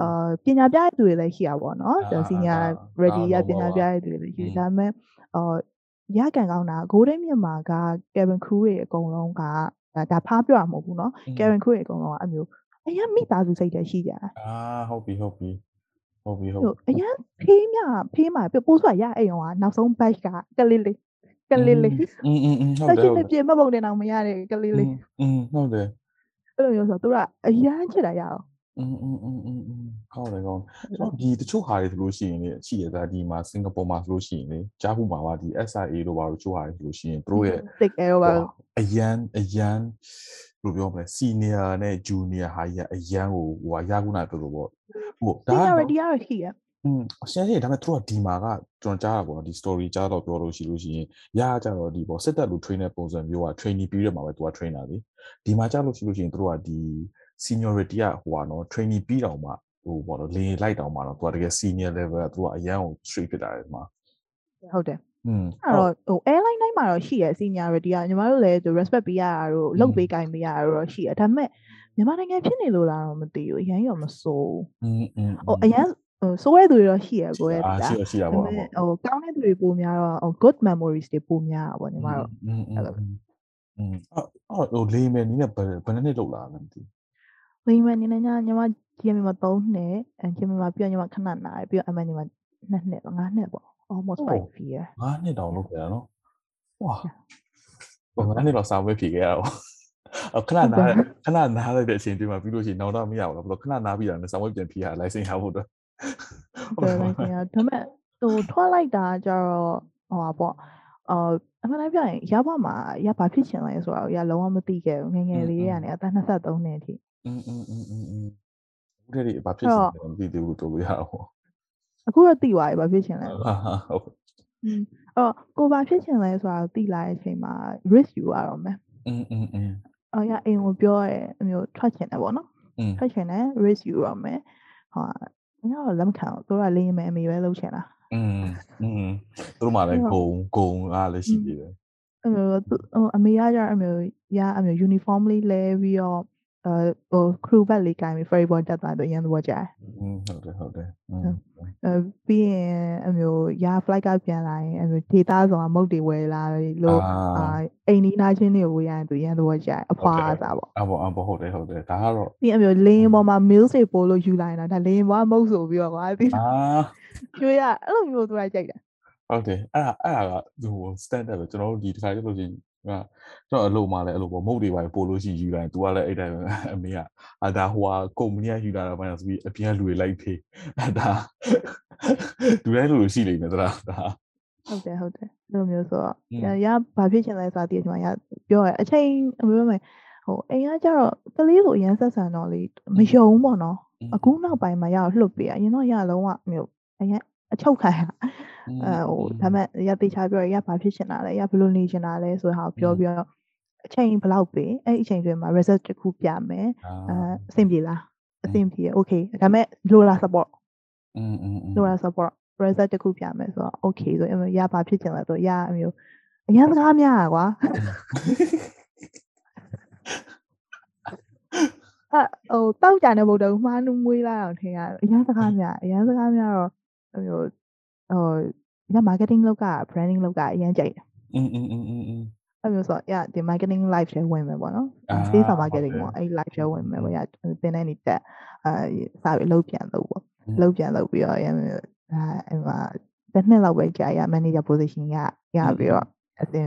အာပညာပြရသူတွေလည်းရှိတာပေါ့နော်စညာ ready ရပညာပြရသူတွေလည်းရှိဒါပေမဲ့အာရကန်ကောင်းတာ golden မြန်မာက cabin crew တွေအကုန်လုံးကဒါဖားပြောရမှာမဟုတ်ဘူးနော် cabin crew တွေအကုန်လုံးကအမျိုးအရင်မိသားစုစိတ်တည်းရှိကြတာအာဟုတ်ပြီဟုတ်ပြီ ဟုတ်ပြီဟုတ်ပြီအရင်ဖေးမြဖေးမှာပိုးဆွရအိမ်ရောနောက်ဆုံး batch ကကလေးလေးကလေးလေးอืมอืมဟုတ်တယ်ဟုတ်တယ်ပြင်မပုံတင်အောင်မရတဲ့ကလေးလေးอืมဟုတ်တယ်အဲ့လိုမျိုးဆိုတော့သူကအရန်ချစ်တာရအောင်อืมอืมอืมอืมอืมကောင်းတယ်ကောင်းကျွန်တော်ဒီတချို့ဟာတွေဆိုလို့ရှိရင်လေရှိရတာဒီမှာစင်ကာပူမှာဆိုလို့ရှိရင်လေကြားဖို့မှာပါဒီ SIA တို့ဘာလို့ချို့ဟာတွေဆိုလို့ရှိရင်သူတို့ရဲ့ thick air ပါအရန်အရန် ဘယ်လိုပြောမလဲ senior နဲ့ junior ဟာကြီးအရန်ကိုဟိုဟာရခုနာပြောလို့ပေါ့ဟိုဒါ seniority ရရှိရอืมအရှင်းကြီးဒါပေမဲ့သူတို့ကဒီမှာကကျွန်တော်ကြားတာပေါ့နော်ဒီ story ကြားတော့ပြောလို့ရှိလို့ရှိရင်ရကြတော့ဒီပေါ့စစ်တပ်လူ train တဲ့ပုံစံမျိုးက training period မှာပဲသူက trainer လေဒီမှာကြားလို့ရှိလို့ရှိရင်သူတို့ကဒီ seniority ကဟိုပါနော် training ပြီးတော့မှဟိုပေါ့နော်လေလိုက်တော့မှတော့သူကတကယ် senior level ကသူကအရန်ကို straight ဖြစ်တာလေဒီမှာဟုတ်တယ် อืมအဲ့တော့ဟို airline တိုင်းမှာတော့ရှိရ seniority ကညီမတို့လည်း respect ပေးရတာတို့လုပ်ပေးကိုင်ပေးရတာတို့ရှိရဒါပေမဲ့မြန်မာနိုင်ငံဖြစ်နေလို့လားတော့မသိဘူးအရန်ရောမစိုးอืมอืมဟိုအရန်ဟိုဆိုးတဲ့သူတွေတော့ရှိရကိုရဲ့ဒါရှိရရှိရပါဘောဟိုကောင်းတဲ့သူတွေပိုများတော့ good memories တွေပိုများတာပေါ့ညီမတို့အဲ့လိုอืมအော်ဟိုလေးမယ်နည်းနဲ့ဘယ်ဘယ်နှစ်လောက်လာလဲမသိလေးမယ်နည်းနဲ့ညညီမ GM မှာ3နှစ်အဲ GM မှာပြီးတော့ညီမခဏနားပြီးတော့ MN ညီမ2နှစ်5နှစ်ပေါ့ almost 5 year 5နှစ်တောင်လုပ်ခဲ့ရနော်ဝါဘာမှလည်းတော့စာဝဲဖြေခဲ့ရတော့ခဏနားခဏနားလိုက်တဲ့အချိန်တွေ့မှာပြီးလို့ရှိရင်နောက်တော့မရဘူးလားဘလို့ခဏနားပြီးတာနဲ့စာဝဲပြန်ဖြေရ license ရဖို့တော့ဟုတ်တယ်ခင်ဗျာဒါပေမဲ့ဟိုထွက်လိုက်တာကြတော့ဟိုပါပေါ့အော်အမှန်တမ်းပြောရင်ရပါမှာရပါဖြစ်ချင်လဲဆိုတော့ရလုံးဝမသိခဲ့ဘူးငငယ်လေးကနေအသက်23နှစ်အထိอืมอืมอืมอืมဦးတဲ့ဒီဘာဖြစ်ချင်လဲမသိသေးဘူးတို့လို့ရအောင် အခုတော့သိသွားပြီဘာဖြစ်ချင်လဲဟာဟုတ်อืมအော်ကိုဘာဖြစ်ချင်လဲဆိုတာသိလာတဲ့အချိန်မှာ risk ယူရတော့မယ်อืมอืมอืมအော်ရအိမ်ကိုပြောရဲအမျိုးထွက်ချင်တယ်ပေါ့နော်ထွက်ချင်တယ် risk ယူရမယ်ဟာငါတော့လက်မခံဘူးသူကလေးမယ်အမေပဲလုပ်ချင်တာอืมอืมသူတို့မှလည်းဂုံဂုံအားလည်းရှိသေးတယ်အမေဟိုအမေကကြအမေရအမေ uniform လေးလဲပြီးတော့အဲ ဟို crew bag လေးကိုင်ပြီး ferry board တက်သွားတော့အရင်သဘောကျတယ်อืมဟုတ်တယ်ဟုတ်တယ်အဲပြီးရင်အမျိုးရာ flight ကပြန်လာရင်အမျိုး data ဆိုတာမုတ်တွေဝယ်လာလို့အာအိမ်နီးနားချင်းတွေကိုဝယ်ရရင်သူရန်သဘောကျတယ်အဖွာအစားပေါ့အဘောအဘောဟုတ်တယ်ဟုတ်တယ်ဒါကတော့ပြီးအမျိုးလင်းပေါ်မှာ meal တွေပို့လို့ယူလိုက်တာဒါလင်းပေါ်မုတ်ဆိုပြီးတော့ကွာပြီးအာကျွေးရအဲ့လိုမျိုးသူကကြိုက်တာဟုတ်တယ်အဲ့ဒါအဲ့ဒါကဟို standard ပဲကျွန်တော်တို့ဒီတစ်ခါကျလို့ရှိရင် ကကျွန်တော်အလုပ်မှလည်းအဲ့လိုပေါ့မုတ်တွေပါပို့လို့ရှိယူလိုက် तू ကလည်းအဲ့တိုင်းပဲအမေကအဒါဟိုဟာကုမ္ပဏီကယူလာတာမှဆိုပြီးအပြင်ကလူတွေလိုက်ဖေးအဲ့ဒါလူတိုင်းလူလိုရှိလိမ့်မယ်သလားဒါဟုတ်တယ်ဟုတ်တယ်အဲ့လိုမျိုးဆိုတော့ရဘာဖြစ်ချင်လဲဆိုတာတည်ကျွန်မရပြောရအချိန်အမေမဟိုအိမ်ကကျတော့ကလေးကိုအရန်ဆက်ဆံတော့လေမယုံပေါ့နော်အခုနောက်ပိုင်းမှာရတော့လှုပ်ပေးရအရင်တော့ရလုံးဝမျိုးအရင်အချုပ်ခံရ အဲဟိုဒါမဲ့ရတေချာပြောရရဘာဖြစ်ချင်တာလဲရဘယ်လိုနေချင်တာလဲဆိုတဲ့ဟာကိုပြောပြီးတော့အချိန်ဘယ်လောက်ပေးအဲ့အချိန်တွေမှာ result တစ်ခုပြမယ်အဲအဆင်ပြေလားအဆင်ပြေ okay ဒါမဲ့လိုလား support อืมอืม လိုလား support result တစ်ခုပြမယ်ဆိုတော့ okay ဆိုရင်ရဘာဖြစ်ချင်လဲဆိုရအမျိုးအရင်စကားများอ่ะကွာအဲဟိုတောက်ကြတဲ့ဗုဒ္ဓမှားနူးမွေးလာအောင်ထင်ရတယ်အရင်စကားများအရင်စကားများတော့ဟို ဟိုည marketing လောက်က branding လောက်ကအရင်ကြိုက်တယ်อืมอืมอืมอืมအဲ့လိုဆိုရဒီ marketing live ထဲဝင်မယ်ပေါ့နော် sales marketing ပေါ့အဲ့ live ထဲဝင်မယ်ပေါ့ရတင်တဲ့နေတဲ့အဲစာပြီးလုံးပြန်လို့ပေါ့လုံးပြန်လို့ပြီးတော့ရအဲအဲ့မှာတစ်နှစ်လောက်ပဲကြာရ manager position ရရပြီးတော့အတင်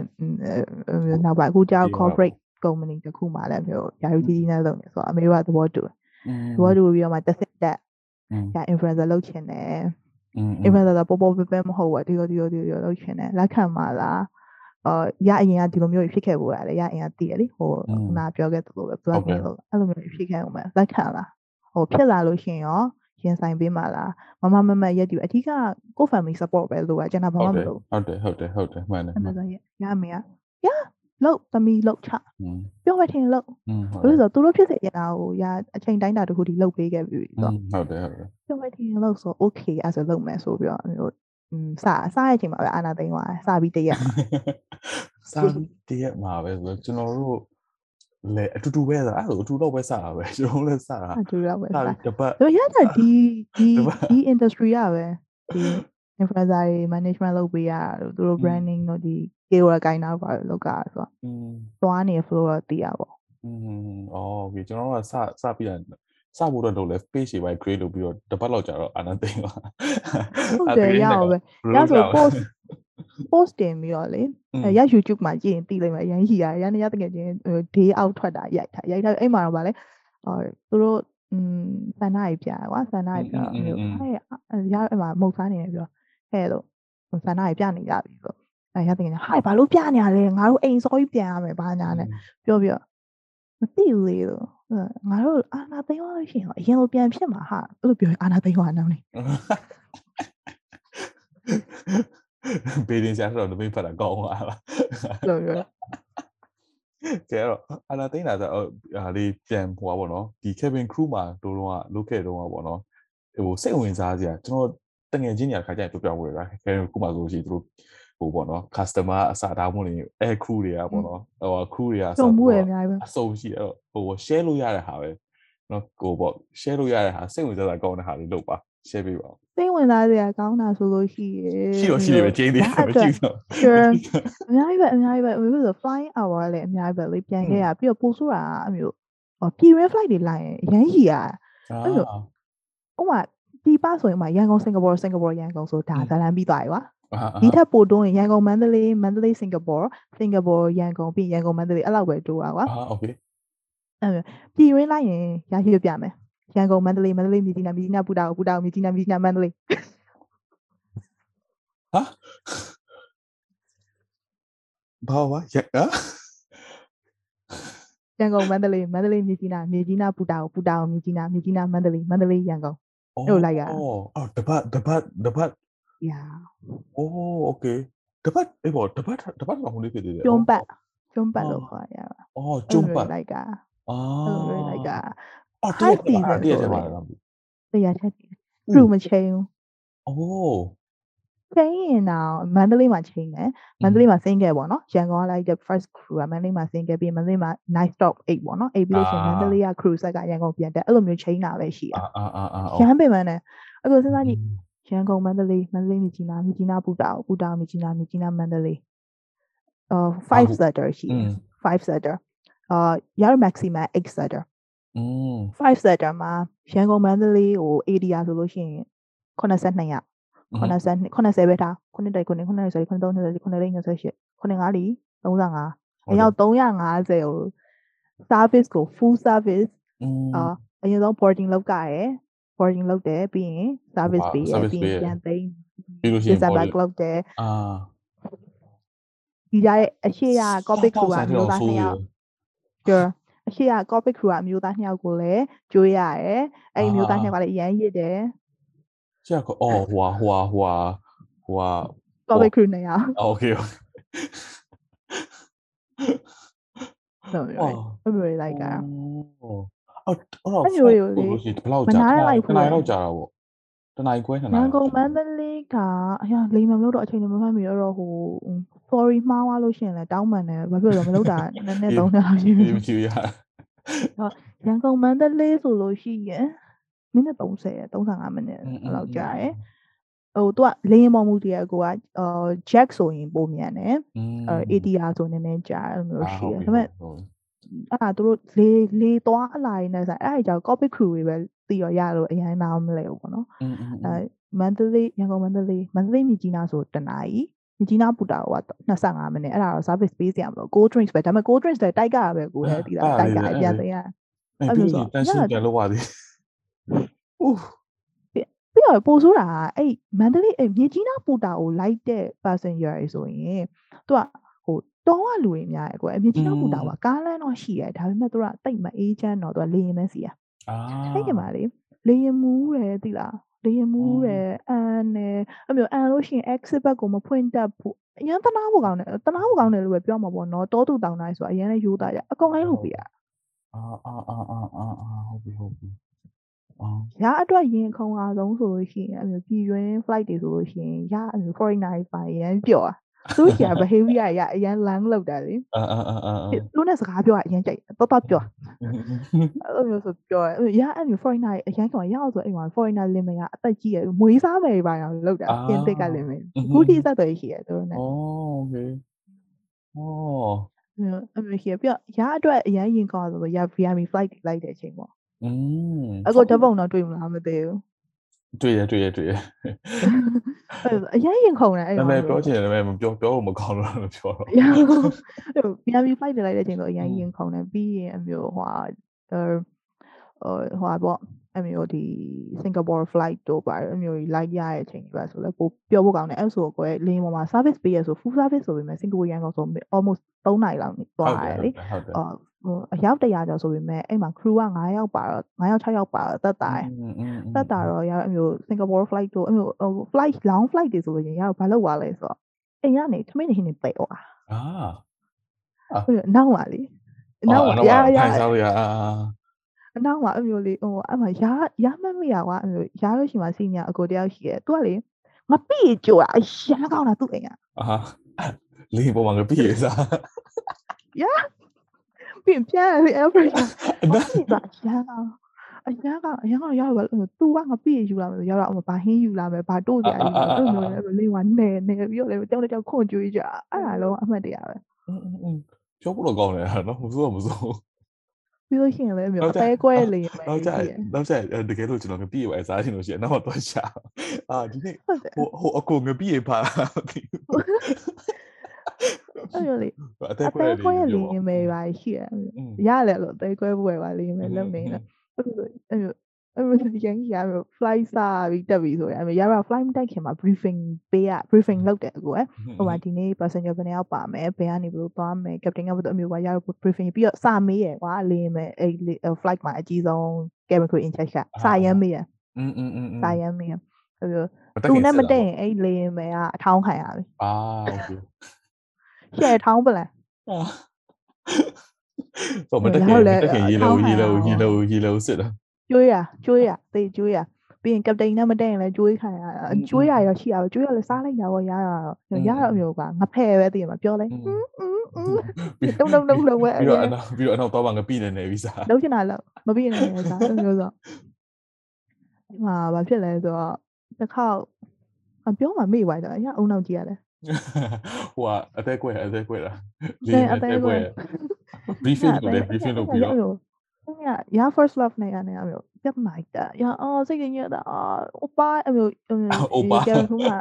နောက်ပိုင်းအခုကြောက် corporate company တခုမှလည်းမျိုးယာယူကြီးကြီးနဲ့လုပ်နေဆိုတော့အမေတို့ကသဘောတူသဘောတူပြီးတော့မှတစ်စစ်တက်ညာ influencer လုပ်ချင်တယ် influencer ပေါ်ပေါ်ပဲပဲမဟုတ်ဘူးဒီလိုဒီလိုဒီလိုလုပ်ချင်တယ်လက်ခံပါလားအော်ရအရင်ကဒီလိုမျိုးဖြစ်ခဲ့ဘူးရတယ်ရအရင်ကတည်ရလေဟိုခုနပြောခဲ့သလိုပဲ blogging လို့အဲ့လိုမျိုးဖြစ်ခဲ့ဦးမယ်လက်ခံလားဟိုဖြစ်လာလို့ရှင်ရောရင်ဆိုင်ပေးမှာလားမမမမရက်တူအဓိကကို family support ပဲလို့ကကျွန်တော်ဘာမှမလုပ်ဟုတ်တယ်ဟုတ်တယ်ဟုတ်တယ်မှန်တယ်အဲ့ဒါဆိုရအမေကရ လောက်သမီးလောက်ချပြောမထင်လောက်ဘယ်လိုဆိုသူတို့ဖြစ်စေရတာကိုရအချိန်တိုင်းတာတခုဒီလောက်ပေးခဲ့ပြီဆိုတော့ဟုတ်တယ်ဟုတ်တယ်ပြောမထင်လောက်ဆို okay အဲ့ဆိုလုပ်မယ်ဆိုပြီးတော့မျိုးอืมစစရဲ့အချိန်မှာပဲအာနာသိန်းသွားစပြီးတရက်မှာစပြီးတရက်မှာပဲဆိုတော့ကျွန်တော်တို့လေအတူတူပဲဆိုအဲ့လိုအတူတော့ပဲစတာပဲကျွန်တော်လည်းစတာအတူတော့ပဲစတပတ်ရရတာဒီဒီဒီ industry ရပဲဒီ influencer တွေ management လုပ်ပေးရတို့သူတို့ branding တို့ဒီ KOL ကိုင်းတော့ပါလောက်ကဆိုတော့อืมသွားနေ flow တော့တည်ရပါอืมอ๋อโอเคကျွန်တော်ကစစပြီးတာစဖို့တော့လုပ်လဲ page တွေပဲ create လုပ်ပြီးတော့တပတ်လောက်ကြာတော့အာနာသိန်းပါဟုတ်တယ်ရအောင်ပဲရဆို post post တင်ပြီးတော့လေအဲရ YouTube မှာကြည့်ရင်သိလိမ့်မယ်ရန်ဟီရရန်ရတကယ်ချင်း day out ထွက်တာရိုက်တာရိုက်တာအဲ့မှာတော့ဗာလဲဟိုသူတို့อืมဆန္ဒကြီးပြကွာဆန္ဒကြီးပြမျိုးအဲရအဲ့မှာမုတ်စားနေတယ်ပြော ဟဲ့လို့ဆန္ဒကြီးပြနေကြပြီဆိုအဲရတကယ်ဟိုင်ဘာလို့ပြနေရလဲငါတို့အိမ်စောကြီးပြန်ရမယ်ဘာညာနဲ့ပြောပြီးတော့မသိဘူးလေလို့ငါတို့အာနာသိမ်းသွားလို့ရှိရင်အရင်လိုပြန်ဖြစ်မှာဟာအဲ့လိုပြောအာနာသိမ်းသွားနောက်နေဘေးရင်ဆရာတော့တပိတ်ဖတ်တာကောင်းပါလားလို့ပြောကဲတော့အာနာသိန်းတာဆိုဟာလေးပြန်ဟိုပါပေါ့နော်ဒီ Kevin Crew မှာတို့တော့လုခဲ့တော့ပေါ့နော်ဟိုစိတ်ဝင်စားစရာကျွန်တော် တငယ်ချင်းညာခါကျရင်ပြောပြဖို့ရတာ Kevin Crew မှာဆိုလို့ရှိရင်တို့ဟိုပေါ့နော် customer အစားထားမှုတွေ air crew တွေကပေါ့နော်ဟို crew တွေကဆိုမှုရအများကြီးပဲအစုံရှိအဲ့တော့ဟို share လို့ရတဲ့ဟာပဲနော်ကိုပေါ့ share လို့ရတဲ့ဟာစိတ်ဝင်စားတာကောင်းတဲ့ဟာလေးလုပ်ပါ share ပေးပါဦးစိတ်ဝင်စားစရာကောင်းတာဆိုလို့ရှိရရှိတော့ရှိတယ်ပဲကျင်းသေးတယ်ပဲကြည့်တော့ sure အများကြီးပဲအများကြီးပဲဘယ်လိုဆို flying hour လည်းအများကြီးပဲလေပြန်ခဲ့ရပြီးတော့ပို့ဆိုတာအမျိုးပြည်ရင်း flight တွေလိုက်ရင်အရန်ကြီးရအဲ့လိုဥမာ ဒီပါဆိုရင်ဥမာရန်ကုန်စင်ကာပူစင်ကာပူရန်ကုန်ဆိုဒါဇလန်ပြီးသွားပြီကွာဒီထက်ပိုတိုးရင်ရန်ကုန်မန္တလေးမန္တလေးစင်ကာပူစင်ကာပူရန်ကုန်ပြီးရန်ကုန်မန္တလေးအဲ့လောက်ပဲတိုးတာကွာအာโอเคအဲ့ပြည်ရင်းလိုက်ရင်ရရှိပြမယ်ရန်ကုန်မန္တလေးမန္တလေးမြကြီးနာမြကြီးနာပူတာပူတာမြကြီးနာမြကြီးနာမန္တလေးဟာဘာဝရဟာရန်ကုန်မန္တလေးမန္တလေးမြကြီးနာမြကြီးနာပူတာပူတာမြကြီးနာမြကြီးနာမန္တလေးမန္တလေးရန်ကုန် အဲ့လိုလိုက်ရအော်အော်တပတ်တပတ်တပတ် Yeah. Oh, okay. Dapat eh bo, dapat dapat lah huli ke dia. Jompat. Jompat lo kha ya. Oh, jompat. Like ka. Oh. Like ka. Oh, တရက်တရက်တည်းပါလား။တရားချက်။လူမချင်းဘူး။အော် ချိန်ရင်တော့မန္တလေးမှာချိန်တယ်မန္တလေးမှာဆင်းခဲ့ပေါ့နော်ရန်ကုန်ကလိုက်တဲ့ first crew ကမန္တလေးမှာဆင်းခဲ့ပြီးမန္တလေးမှာ night stop 8ပေါ့နော်8ပြီးလို့ရှိရင်မန္တလေးက crew ဆက်ကရန်ကုန်ပြန်တက်အဲ့လိုမျိုးချိန်တာပဲရှိတာအာအာအာရန်ပင်မနဲ့အခုစဉ်းစားကြည့်ရန်ကုန်မန္တလေးမန္တလေးမြကြီးနားမြကြီးနားပူတာပူတာမြကြီးနားမြကြီးနားမန္တလေးအော်5 setter ရှိတယ်5 setter အာရ maximum 8 setter อืม5 setter မှာရန်ကုန်မန္တလေးဟို area ဆိုလို့ရှိရင်82ရက် 80နှစ်80ပဲထား9တိုက်9 9 20 9 3 20 9 4 28 9 5လီ35အယောက်350ကို service ကို full service อืมအာအရင်ဆုံး boarding လောက်ကြရယ် boarding လုပ်တယ်ပြီးရင် service ပေးရယ် service ပြီးပေးရင်ရယ်ပြန်သိမ်းပြီးလို့ရှိရင် disaback body- လုပ်တယ်အာဒီကြရဲ့အရှိရ corporate crew ကအမျိုးသားဆိုး2ရယောက်ကျော်အရှိရ corporate crew ကအမျိုးသား2ယောက်ကိုလည်းကျွေးရရယ်အဲ့ဒီအမျိုးသား2ယောက်ကလည်းအရန်ရစ်တယ် ကျကအော်ဟွာဟွာဟွာဟွာ public crew နေရ Okay No right ဘယ်လိုလိုက်อ่ะအော်အော်ဘယ်လိုလဲဘယ်လောက်ကြာတနားလောက်ကြာတာပေါ့တနားခွဲနှစ်နာရီရန်ကုန်မန္တလေးကအရာလိမ်မလို့တော့အချိန်မမှတ်မိတော့ဟို sorry မှားသွားလို့ရှင်လဲတောင်းပန်တယ်ဘာဖြစ်လို့မလုပ်တာနည်းနည်းသုံးတာရှိပြီမရှိရရန်ကုန်မန္တလေးဆိုလို့ရှိရင် မိနစ်30ရယ်35မိနစ်အဲ့လောက်ကြာရယ်ဟိုသူကလေရင်ပေါ်မူတည်းအကိုကဟို jack ဆိုရင်ပုံမြန်တယ်အဲ ATR ဆိုနည်းနည်းကြာအဲ့လိုမျိုးရှိတယ်ဒါပေမဲ့အဲ့ဒါသူတို့လေလေသွားအလာရင်းနဲ့ဆိုင်အဲ့ဒါကြောင့် copy crew တွေပဲတီရောရလို့အရင်နားမလဲဘူးပေါ့နော်အဲမန္တလေးရန်ကုန်မန္တလေးမန္တလေးမြကြီးနားဆိုတနာရီမြကြီးနားပူတာက25မိနစ်အဲ့ဒါတော့ service ပေးစရာမလို cold drinks ပဲဒါပေမဲ့ cold drinks တွေတိုက်ကပဲကိုယ်လည်းတီတာတိုက်ကအပြန်သိရအဲ့လိုဆိုတန်ရှင်းပြန်လို့ပါသေးတယ် ဦးပြီးတော့ပို့ဆိုးတာကအဲ့မန္တလေးအဲ့မြကြီးနားပူတာကိုလိုက်တဲ့ passenger တွေဆိုရင်သူကဟိုတောင်းရလူတွေများတယ်ကွယ်မြကြီးနားပူတာကကားလမ်းတော့ရှိတယ်ဒါပေမဲ့သူကတိတ်မအေးချမ်းတော့သူကလေရင်မဲစီရအာအဲ့ဒီမှာလေလေရင်မူးတယ်သိလားလေရင်မူးတယ်အန်တယ်အဲ့မျိုးအန်လို့ရှိရင် exit back ကိုမဖွင့်တတ်ဘူးအရင်တနာဖို့ကောင်းတယ်တနာဖို့ကောင်းတယ်လို့ပဲပြောမှာပေါ့နော်တောတူတောင်းတိုင်းဆိုအရင်လည်းယူသားကြအကုန်လုံးလုပ်ပြရအာအာအာအာအာဟုတ်ပြီဟုတ်ပြီအော် ရအတွက်ရင်ခုံအားဆုံးဆိုလို့ရှိရင်အဲ့လိုပြည်တွင်း flight တွေဆိုလို့ရှိရင်ရအဲ့လို foreigner တွေပါရန်ပြောတာသူက behavior ရအရန် lang လောက်တာလေအာအာအာသူနဲ့စကားပြောတာအရန်ကြိုက်တော်တော်ပြောအဲ့လိုမျိုးဆိုပြောရအဲ့လို foreigner တွေအရန်ကောင်ရအောင်ဆိုအိမ်မှာ foreigner limit ကအသက်ကြီးရမွေးစားမယ်ပါအောင်လောက်တာပြင်သစ်က limit ခုထိအသက်တော်ရှိရသူတို့နဲ့ဩ okay ဩအဲ့လိုရှိရပြရအတွက်အရန်ရင်ကောင်ဆိုတော့ရ VIP flight လိုက်တဲ့အချိန်ပေါ့ อืมအခုဓာတ်ပုံတော့တွေ့မလားမသိဘူးတွေ့ရတွေ့ရတွေ့ရအရင်ရင်ခုန်တယ်အဲ့ဒါပေမဲ့ပြောချင်တယ်ဒါပေမဲ့မပြောပြောဖို့မကောင်းလို့လို့ပြောတော့ရပြန်ပြီး flight တွေလိုက်တဲ့အချိန်တော့အရင်ရင်ခုန်တယ်ပြီးရင်အမျိုးဟိုဟာဟိုဟာပေါ့အမျိုးဒီ Singapore flight တို့ပါအမျိုးကြီးလိုက်ရတဲ့အချိန်ပဲဆိုလဲပိုပြောဖို့ကောင်းတယ်အဲ့ဆိုကိုယ်လင်းပေါ်မှာ service ပေးရဆို full service ဆိုပေမဲ့ Singapore ရန်ကုန်ဆို almost 3နိုင်လောက်သွားရတယ်လေ ဟိုအယောက်တရာကျော်ဆိုပေမဲ့အဲ့မှာ crew က9ယောက်ပါတော့9ယောက်6ယောက်ပါတော့တက်တာတယ်တက်တာတော့ရအမျိုး Singapore flight တို့အမျိုး flight long flight တွေဆိုလို့ရင်ရဘာလုပ်သွားလဲဆိုတော့အိမ်ကနေထမင်းနေနေပဲ့သွားအာဟုတ်နောက်ပါလေနောက်ပါရရရအနောက်မှာအမျိုးလေးဟိုအမှရရမမရကွာအမျိုးရလို့ရှိမှစီညာအကိုတယောက်ရှိတယ်သူကလေငါပြည့်ကြွာအရန်ကောင်းတာသူ့အိမ်ကအာလေးပေါ်မှာငါပြည့်ရစား yeah ပြီးရင်ပြန်လေ average ဒါဒီကအရှာကောင်းအရှာကောင်းအရင်ကရပါလို့သူကငါပြည့်ယူလာမယ်ရတော့အမဘာဟင်းယူလာမယ်ဘာတို့ကြအဲ့လိုမျိုးလေလေးကနေနေပြီးတော့လေတောင်းတောင်းခွန်ကြွေးကြအဲ့ဒါလုံးအမှတ်တရပဲอืมပြောဖို့တော့ကောင်းတယ်နော်မစိုးမစိုးပြီးလို့ရှိရင်လည်းအမျိုးအသေးကွဲလေးပဲနောက်ကျနောက်ကျတကယ်လို့ကျွန်တော်ငပြည့်ပဲစားချင်လို့ရှိရင်နောက်တော့ရှာအာဒီနေ့ဟုတ်တယ်ဟိုဟိုအကိုငပြည့်ပါမသိဘူး အဲ့လိုလေ အ အ သေး သေး ကွဲ ကွဲ လေး လေးပဲပါရှိရ อืม ရတယ်လို့အသေးကွဲပွဲပါလေးပဲလုံနေတယ်အဲ့လိုအဲ့လိုအဲ့လိုရန်ကြီးရတော့ fly စားပြီးတက်ပြီးဆိုရင်အဲ့လိုရတော့ fly မတက်ခင်မှာ briefing ပေးရ briefing လုပ်တယ်ကိုယ်ဟိုမှာဒီနေ့ passenger ဘယ်နှယောက်ပါမယ်ဘယ်ကနေဘယ်လိုသွားမယ် captain ကဘယ်လိုအမျိုးပါရတော့ briefing ပြီးတော့စာမေးရကွာလေးမယ်အဲ့ flight မှာအကြီးဆုံး cabin crew in charge ကစာရမ်းမေးရ อืมอืมอืม စာရမ်းမေးရအဲ့လိုသူနဲ့မတက်ရင်အဲ့လေးမယ်ကအထောင်းခံရပြီ အာโอเค ရှယ်ထောင်းပလားတော့မတက်ခင်မတက်ခင်ရေလုံးရေလုံးရေလုံးရေလုံးစစ်တာကျွေးရကျွေးရတေးကျွေးရပြီးရင် captain နဲ့မတက်ရင်လည်းကျွေးခံရတာကျွေးရရောရှိရပါကျွေးရလည်းစားလိုက်တာပေါ့ရရတော့ရတော့အမျိုးကငဖဲ့ပဲတည်မှာပြောလဲဟင်းဟင်းဟင်းတုံတုံတုံတုံပဲပြီးတော့အနောက်ပြီးတော့အနောက်တော့ငါပြည်နေနေပြီစားလုံးချင်တာလို့မပြည့်နိုင်ဘူးစားမျိုးဆိုဒီမှာဘာဖြစ်လဲဆိုတော့တစ်ခေါက်အပြောမှမေ့သွားတယ်အရင်အုံနောက်ကြည့်ရတယ် ဟိုကအသက်ကွဲအသက်ကွဲတာအဲအသေးကွဲ briefing လုပ်တယ် briefing လုပ်ပြီးတော့ရရ first love နဲ့ရတယ်အမျိုးပြတ်လိုက်တာရအော်စိတ်ကညက်တာအာအိုပါအမျိုးအိုပါ Karen Crew မှာ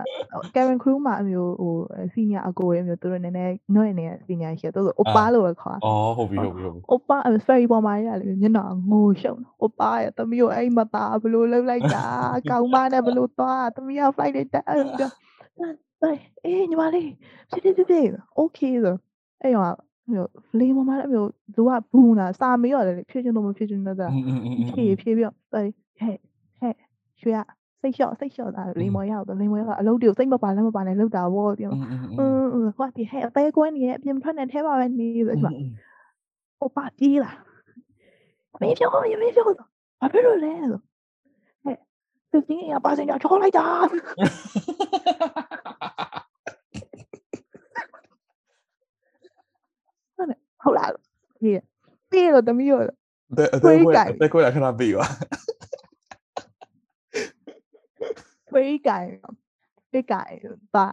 Karen Crew မှာအမျိုးဟို senior အကိုရဲ့အမျိုးသူတို့နည်းနည်းနှွဲ့နေတဲ့ senior ရှိတယ်သူတို့အိုပါလို့ပဲခေါ်အော်ဟုတ်ပြီဟုတ်ပြီဟုတ်ပြီအိုပါအမျိုး ferry ပေါ်မှာရတယ်ညနာငိုရှုံအိုပါရဲ့တမီးကိုအဲ့မသားဘလို့လှုပ်လိုက်တာကောင်းမနဲ့ဘလို့သွားတမီးက flight နဲ့တက်အဲ့ လိုက်အေးညီမလေးဖြစ်ဖြစ်ဖြစ်ဖြစ် okay ဆိုအဲ့ရောမျိုးလေမမလည်းမျိုးသူကဘူးနာစာမေးရတယ်လေဖြည့်ချင်တော့မဖြည့်ချင်တော့တာဖြည့်ဖြည့်ပြီးတော့တိုက်ဟဲ့ဟဲ့ရွှေရစိတ်လျှော့စိတ်လျှော့တာလေမော်ရောက်တော့လေမော်ရောက်အလုပ်တွေကိုစိတ်မပါလည်းမပါနဲ့လုပ်တာဗောပြောอืมဟိုကပြဟဲ့အသေးကွဲနေရဲ့အပြင်ဖက်နဲ့ထဲပါပဲနေဆိုဒီမှာဟိုပါပြေးလာမင်းပြောမင်းပြောဘာဖြစ်လို့လဲဆို 15ရာပါစင်ကြောင့်ချောလိုက်တာဟုတ်လားပြီးပြီးတော့တမီးရောအဲ့အဲ့အဲ့ကိုလာခဏပြီးပါဖွေးကြိုင်ပိတ်ကြိုင်ပါ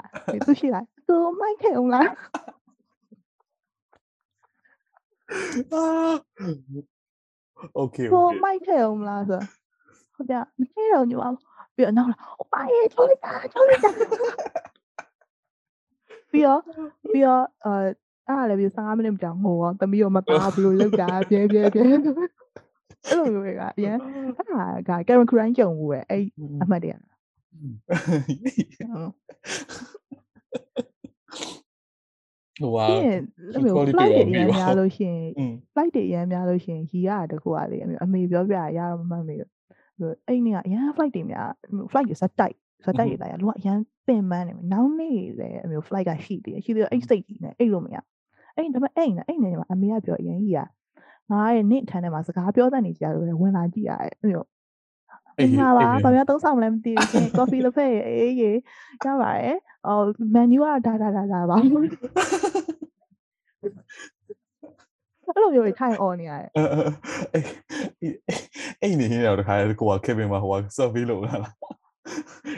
သူရှိလားသူမိုက်ခဲ့အောင်လားအာโอเคโอเคမိုက်ခဲ့အောင်လားဆို ဟုတ်ပြမထည့်တော့ညီမပြီးတော့နောက်လာအပါရဲ့ချိုးလိုက်တာချိုးလိုက်တာပြီးတော့ပြီးတော့အာအဲ့လည်းပြီး15မိနစ်ကြာငိုတော့တမီးရောမသားဘူးလို့လောက်တာပြဲပြဲပြဲအဲ့လိုမျိုးတွေကအရင်အဲ့ဒါကကရန်ခရိုင်းကြုံဘူးပဲအဲ့အမှတ်တရဟိုဟာဒီ quality တွေအများလို့ရှင် flight တွေအများလို့ရှင်ရီရတကူကလေအမေပြောပြရရတော့မမှတ်မေတော့ အဲ့နေ့ကအရင် flight တွေများ flight တွေဇက်တိုက်ဇက်တိုက်တွေလာရလူကအရင်ပင်ပန်းနေမယ်နောက်နေ့လေအမေ flight ကရှိသေးတယ်ရှိသေးတော့အဲ့စိတ်ကြီးနေအဲ့လိုမရအဲ့ဒါပေမဲ့အဲ့နေအဲ့နေမှာအမေကပြောအရင်ကြီးကငါရဲ့နေ့ထန်းထဲမှာစကားပြောတတ်နေကြတယ်ဝင်လာကြည့်ရတယ်အဲ့လိုအင်းပါပါဘာများသုံးဆောင်မလဲမသိဘူးရှင် coffee တစ်ဖက်အေးရေရပါတယ်အော် menu ကဒါဒါဒါဒါပါ အဲ့လိုမျိုးထိုင် on နေရတယ်အဲအဲ့နေနေတော့တခါကိုက Kevin မှာဟိုက survey လုပ်လာလား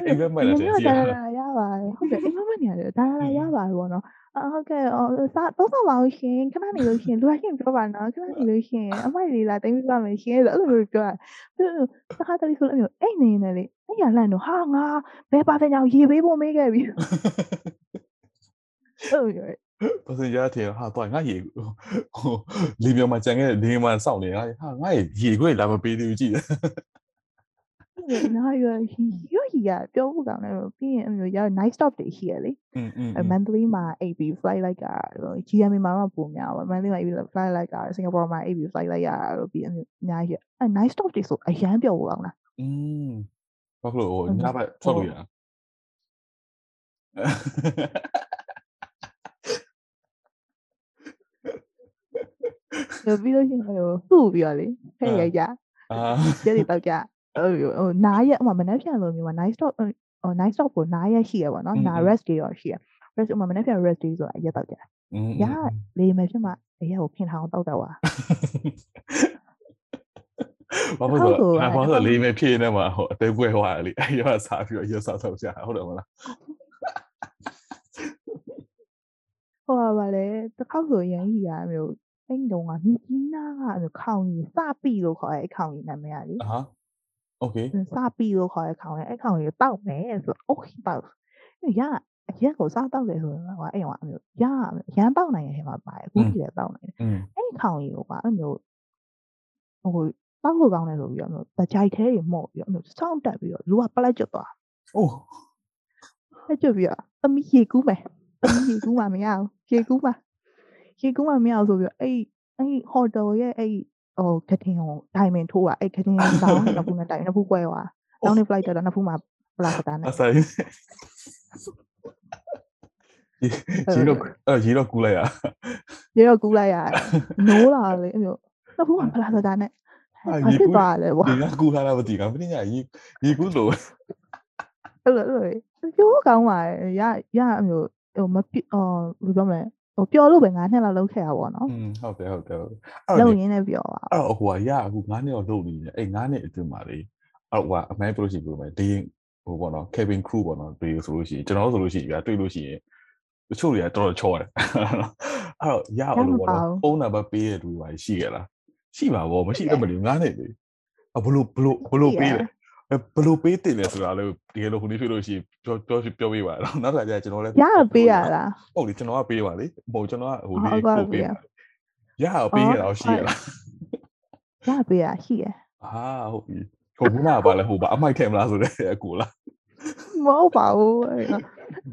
အိမ်ဘက်မဲ့လာတယ်ကြည့်ရဒါဒါရပါတယ်ဟုတ်တယ်အိမ်မက်နေရတယ်ဒါဒါရပါတယ်ပေါ့နော်အဟုတ်ကဲ့အော်စားတော့ဆောင်ပါဦးရှင်ခဏနေလို့ရှင်လူရရှင်ပြောပါနော်ခဏနေလို့ရှင်အမိုက်လေးလာတိုင်းပြပါမယ်ရှင်ဆိုအဲ့လိုမျိုးပြောတာပြီးတော့တခါတလေဆိုလို့မျိုးအိမ်နေနေလေအဲ့ရလန့်တော့ဟာငါဘယ်ပါတဲ့ကြောင့်ရေပေးဖို့မေးခဲ့ပြီအဲ့လိုမျိုး ပစရာထေဟာတော့ငါရေကိုလေမြောင်မှာကြံခဲ့နေမှာစောင့်နေငါဟာငါရေခွေလာမပေးသေးဘူးကြည့်တယ်ငါရောရောရပြောဖို့ကောင်းတယ်ပြီးရင်အမျိုးရ night stop တွေရှိရလေအမန်တလေးမှာ AB flight like က GM မှာတော့ပုံများပါအမန်တလေးမှာ AB flight like ကစင်ကာပူမှာ AB flight like ရတော့ပြီးအမျိုးအများကြီးအ night stop တွေဆိုအရန်ပြောဖို့ကောင်းလားอืมဘာလို့ဟိုညဘက်ထွက်လို့ရ ပြီးလို့ရှိရင်ဟိုစုပြီးတော့လေဖဲ့ရကြအာကျဲတွေတော့ကြဟိုဟိုနားရက်ဥမာမနေ့ပြန်လို့မျိုးမှာ night stop ဟို night stop ကိုနားရက်ရှိရပါတော့နား rest တွေရောရှိရ rest ဥမာမနေ့ပြန် rest တွေဆိုတာရက်တော့ကြอืมရလေမယ်ဖြစ်မှာအရက်ကိုဖင်ထောင်တော့တော့ပါဘာလို့ဆိုတော့ဘာလို့လေးမဲဖြည့်နေမှာဟိုအသေးပွဲဟွာလေအဲ့ရစားပြီးတော့ရစားတော့ကြာဟုတ်တယ်မလားဟိုပါပါလေတစ်ခေါက်ဆိုရန်ကြီးရမျိုး အဲ့တုန်းကမြကြီးနားကအဲ့လိုခေါင်ကြီးစပီလို့ခေါ်တဲ့ခေါင်ကြီးနာမည်ရလေဟာ okay စပီလို့ခေါ်တဲ့ခေါင်ကြီးအဲ့ခေါင်ကြီးတောက်မယ်ဆိုတော့ okay တောက်ရအရက်ကိုစားတောက်တယ်ဆိုတော့ကအဲ့ဟိုအမျိုးရရမ်းတောက်နိုင်ရဲ့ဟဲ့မှာပါတယ်ခုကြီးလည်းတောက်နိုင်တယ်အဲ့ခေါင်ကြီးကိုကအဲ့မျိုးဟိုတောက်လို့ကောင်းတယ်ဆိုပြီးတော့မျိုးဗကြိုက်သေးတွေမော့ပြီးတော့မျိုးစောင့်တက်ပြီးတော့လူကပလက်ကျွတ်သွားအိုးပလက်ကျွတ်ပြီးတော့သမီးရေကူးမယ်သမီးရေကူးမှာမရဘူးရေကူးမှာ ရေကူးမှမရအောင်ဆိုပြီးတော့အဲ့အဲ့ဟိုတယ်ရဲ့အဲ့ဟိုကတင်ကိုဒိုင်မင်ထိုးတာအဲ့ကတင်တောင်းနှစ်ခုနဲ့တိုင်နှစ်ခုကွဲသွားတောင်းနေ flight တော့နှစ်ခုမှပလာစတာနဲ့အဆိုင်ရေတော့အဲရေတော့ကူလိုက်ရရေတော့ကူးလိုက်ရတယ်နိုးလာလေအဲ့မျိုးနှစ်ခုမှပလာစတာနဲ့ဘာဖြစ်သွားလဲဗောဒီကကူလာတာမသိကမင်းညာရေရေကူလို့အဲ့လိုအဲ့လိုပြောကောင်းပါရဲ့ရရအမျိုးဟိုမပြအော်ဘယ်ပြောမလဲ ဟိုပျော်လို့ပဲ9နှစ်လောက်လောက်ခဲ့ရပါတော့နော်อืมဟုတ်တယ်ဟုတ်တယ်အဲ့လုံတော့ရင်းနဲ့ပျော်ပါအဲ့တော့ဟိုကရအခု9နှစ်တော့လုပ်နေတယ်အဲ့9နှစ်အတွင်းမှာလေအဲ့ဟိုကအမှန်ပြောလို့ရှိရင်ပြောမယ်ဒီဟိုပေါ့နော် cabin crew ပေါ့နော်တွေ့ဆိုလို့ရှိရင်ကျွန်တော်တို့ဆိုလို့ရှိရင်ပြတွေ့လို့ရှိရင်တချို့တွေကတော်တော်ချောတယ်အဲ့တော့ရအောင်လို့ပေါ့နော်ဖုန်းနံပါတ်ပေးတဲ့လူတွေပါရှိကြလားရှိပါဗောမရှိတော့မလို့ငားနေလေအဘလို့ဘလို့ဘလို့ပေးလဲ ဘလို့ပေးတယ်လဲဆိုတာလေတကယ်လို့ခုနေ့ဖြစ်လို့ရှိရင်ပြောပြောပြောပေးပါတော့နောက်တစ်ခါကျကျွန်တော်လည်းရပေးရလားဟုတ်လေကျွန်တော်ကပေးပါလေမဟုတ်ကျွန်တော်ကဟိုဟုတ်လေးကဲ့ကိုပေးပါရအောင်ပေးရတော့ရှိရလားရပေးရရှိရအာဟုတ်ပြီဟိုဘူးနာပါလဲဟိုပါအမိုက်ထဲမလားဆိုတဲ့အကူလားမဟုတ်ပါဘူးအဲ့တော့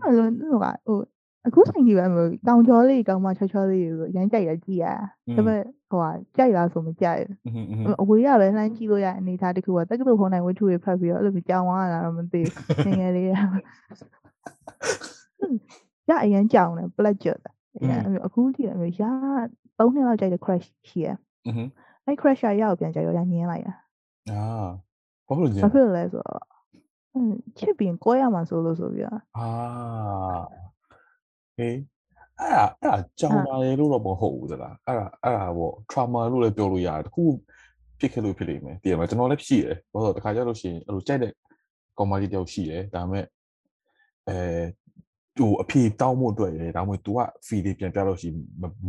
အဲ့လိုဟိုကဟိုအခုဆိုင်ကြီးပဲမဟုတ်တောင်ကျော်လေးတောင်မချောချောလေးဆိုရမ်းကြိုက်ရကြည့်ရဒါပေမဲ့ ဟိုကကြိုက်လားဆိုမကြိုက်ဘူးအဝေးရပဲလှမ်းကြည့်လို့ရအနေထားတခုကတက္ကသိုလ်ခေါင်းတိုင်းဝိထုတွေဖတ်ပြီးတော့အဲ့လိုကြောင်ဝါလာတော့မသိဘူးငယ်လေးကရအရင်ကြောင်တယ်ပလက်ကျတာအခုကြည့်ရမျိုးရ၃နှစ်လောက်ကြိုက်တဲ့ crash ရှိရအဲ့ crash ရရအောင်ပြန်ကြိုက်ရောရငင်းလိုက်တာအာဘာလို့ညင်းဘာဖြစ်လဲဆိုတော့ချစ်ပြီးကိုရမှာဆိုလို့ဆိုပြီးတော့အာဟေး အဲ့ဒါအဲ့ဒါကြောင်လာရလို့တော့မဟုတ်ဘူးသလားအဲ့ဒါအဲ့ဒါပေါ့ trauma လို့လည်းပြောလို့ရတယ်တခုဖြစ်ခဲ့လို့ဖြစ်လိမ့်မယ်တကယ်မှာကျွန်တော်လည်းရှိတယ်ဘာလို့တခါကြလို့ရှိရင်အဲ့လိုကြိုက်တဲ့ကောင်မကြီးတယောက်ရှိတယ်ဒါပေမဲ့အဲဟိုအဖြေတောင်းဖို့အတွက်ရယ်ဒါမှမဟုတ် तू က fee လေးပြန်ပြလို့ရှိရင်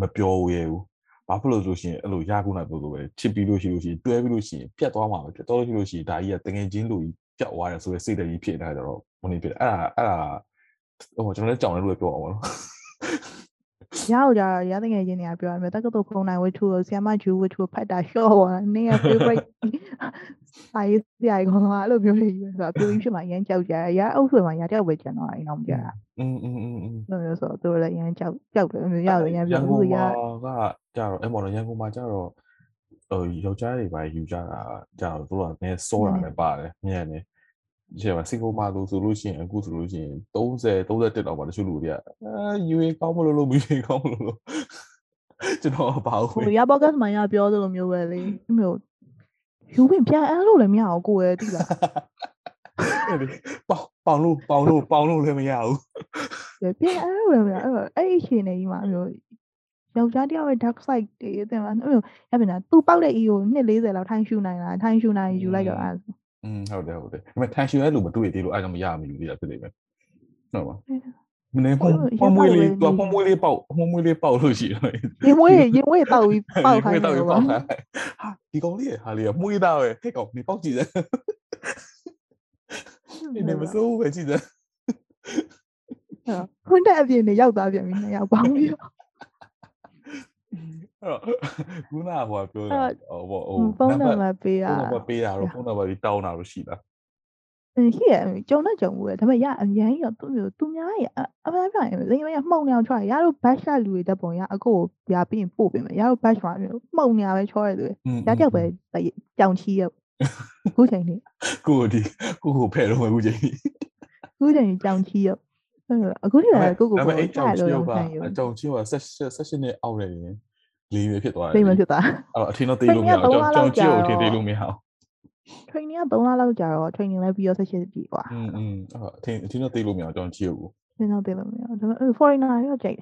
မပြောရဲဘူးဘာဖြစ်လို့ဆိုရှင်အဲ့လိုရခုနပြောလို့ပဲချစ်ပြီးလို့ရှိလို့ရှိရင်တွဲပြီးလို့ရှိရင်ပြတ်သွားမှာပဲပြတ်သွားလို့ရှိလို့ရှိရင်ဒါကြီးကတငယ်ချင်းလူကြီးပြတ်သွားတယ်ဆိုရယ်စိတ်တည်းကြီးဖြစ်နေတာကြတော့မနေဖြစ်အဲ့ဒါအဲ့ဒါဟိုကျွန်တော်လည်းကြောင်တယ်လို့ပြောအောင်ပါနော် ရအောင်ကြတော့ရတဲ့ငယ်ချင်းတွေကပြောရမယ်တက္ကသိုလ်ဖုန်းတိုင်းဝတ္ထုကိုဆီယမဂျူဝတ္ထုဖတ်တာရှော့ပါနင်းရဲ့ favorite စာရေးဆရာကြီးကောင်ကအဲ့လိုမျိုးလေးပဲဆိုတော့ပြောပြီးဖြစ်မှအရင်ကြောက်ကြရရအုပ်ဆွေမှာရကြောက်ပဲကျန်တော့အဲ့တော့မကြတာ อืมอืมอืมอืม လို့မျိုးဆိုတော့သူတို့လည်းအရင်ကြောက်ကြောက်တယ်အမျိုးရတယ်အရင်ပြောအခုရ ကကြတော့အဲ့မော်တော်ရန်ကုန်မှာကြတော့ဟိုယောက်ျားတွေပါယူကြတာကြတော့သူကလည်းစောတာလည်းပါတယ်ညံ့နေ ဒီမှာစင်ကာပူလို့ဆိုလို့ရှိရင်အခုဆိုလို့ရှိရင်30 31လောက်ပါတချို့လူတွေကအာယူရင်ကောင်းမလို့လို့မယူရင်ကောင်းမလို့လို့ကျွန်တော်ဘာဟိုလို့ရဘော့ကတ်မှာရပြောသလိုမျိုးပဲလေအမျိုးယူဝင်ပြန်အဲ့လိုလည်းမရအောင်ကိုယ်ရဲ့တိလားပေါင်ပေါင်လို့ပေါင်လို့ပေါင်လို့လည်းမရဘူးပြန်အဲ့လိုလည်းမရအဲ့တော့အဲ့ဒီအချိန်နေကြီးမှာအမျိုးယောက်ျားတယောက်ရဲ့ dark side တွေတဲ့မှာအမျိုးရပြန်တာသူပောက်တဲ့ e ကိုနှစ်40လောက်ထိုင်းရှူနိုင်လားထိုင်းရှူနိုင်ယူလိုက်တော့အဲ့ อืมဟုတ်တယ်ဟုတ်တယ်ဒါပေမဲ့ tension ရဲ့လူမတွေ့သေးလို့အဲ့ဒါမရမယူသေးတာဖြစ်နေမယ်ဟုတ်ပါမနေဖုံဖုံမွေးလေးတော့ဖုံမွေးလေးပေါက်ဖုံမွေးလေးပေါက်လို့ရှိတယ်ရင်မွေးရင်မွေးတောက်ပြီးပေါက်ခိုင်းတောတယ်က်ပေါ့ပေါက်ခိုင်းဟာဒီကောင်လေးဟာလေးကမွေးသားပဲဟဲ့ကောင်နေပေါက်ကြည့်တယ်နေမစိုးပဲကြည့်တယ်ခွန်းတဲ့အပြင်နေရောက်သွားပြန်ပြီနှစ်ယောက်ပေါင်းပြီး တော့အဲ့တော့ခုနကဟိုပြောတာဟိုဟိုဖုန်းနံပါတ်ပေးတာဖုန်းနံပါတ်ပေးတာတော့ဖုန်းနံပါတ်ကြီးတောင်းတာလို့ရှိလားအင်းရှိရကြုံတော့ကြုံဘူးလေဒါပေမဲ့ရအရန်ရသူမျိုးသူများရအမှန်ပြရင်လိမ့်မရမှုံနေအောင်ချွာရတို့ batch ကလူတွေတက်ပုံရအကိုကိုပြပြီးရင်ပို့ပေးမယ်ရတို့ batch မှာမျိုးမှုံနေရပဲချောရတယ်ရကြောက်ပဲကြောင်ချီရခုချိန်နေကိုဒီကိုကိုဖဲတော့အခုချိန်ကြီးခုချိန်ကြောင်ချီရအခုထိလည်းကိုကိုဒါပေကိုမဲ့အဲ့ကြောင်ကြားချီလို့ရောမကခံရအကြောင်ချီရောဆက်ဆက်ရှင်နဲ့အောက်နေရင် လေးပဲဖြစ်သွားတယ် ဘူးလိမ့်မဖြစ်တာ အဲ့တော့အထင်းတော့သေးလို့မရအောင်ကြောင်ချီကိုအထင်းသေးလို့မရအောင် training က3လလောက်ကြာတော့ training လည်းပြီးတော့ဆက်ရှစ်ပြီကွာ อืมอืมအဲ့အထင်းအထင်းတော့သေးလို့မရအောင်ကြောင်ချီကို နင်းတော့သိလို့မရဒါပေမဲ့ foreigner ရောကြိုက်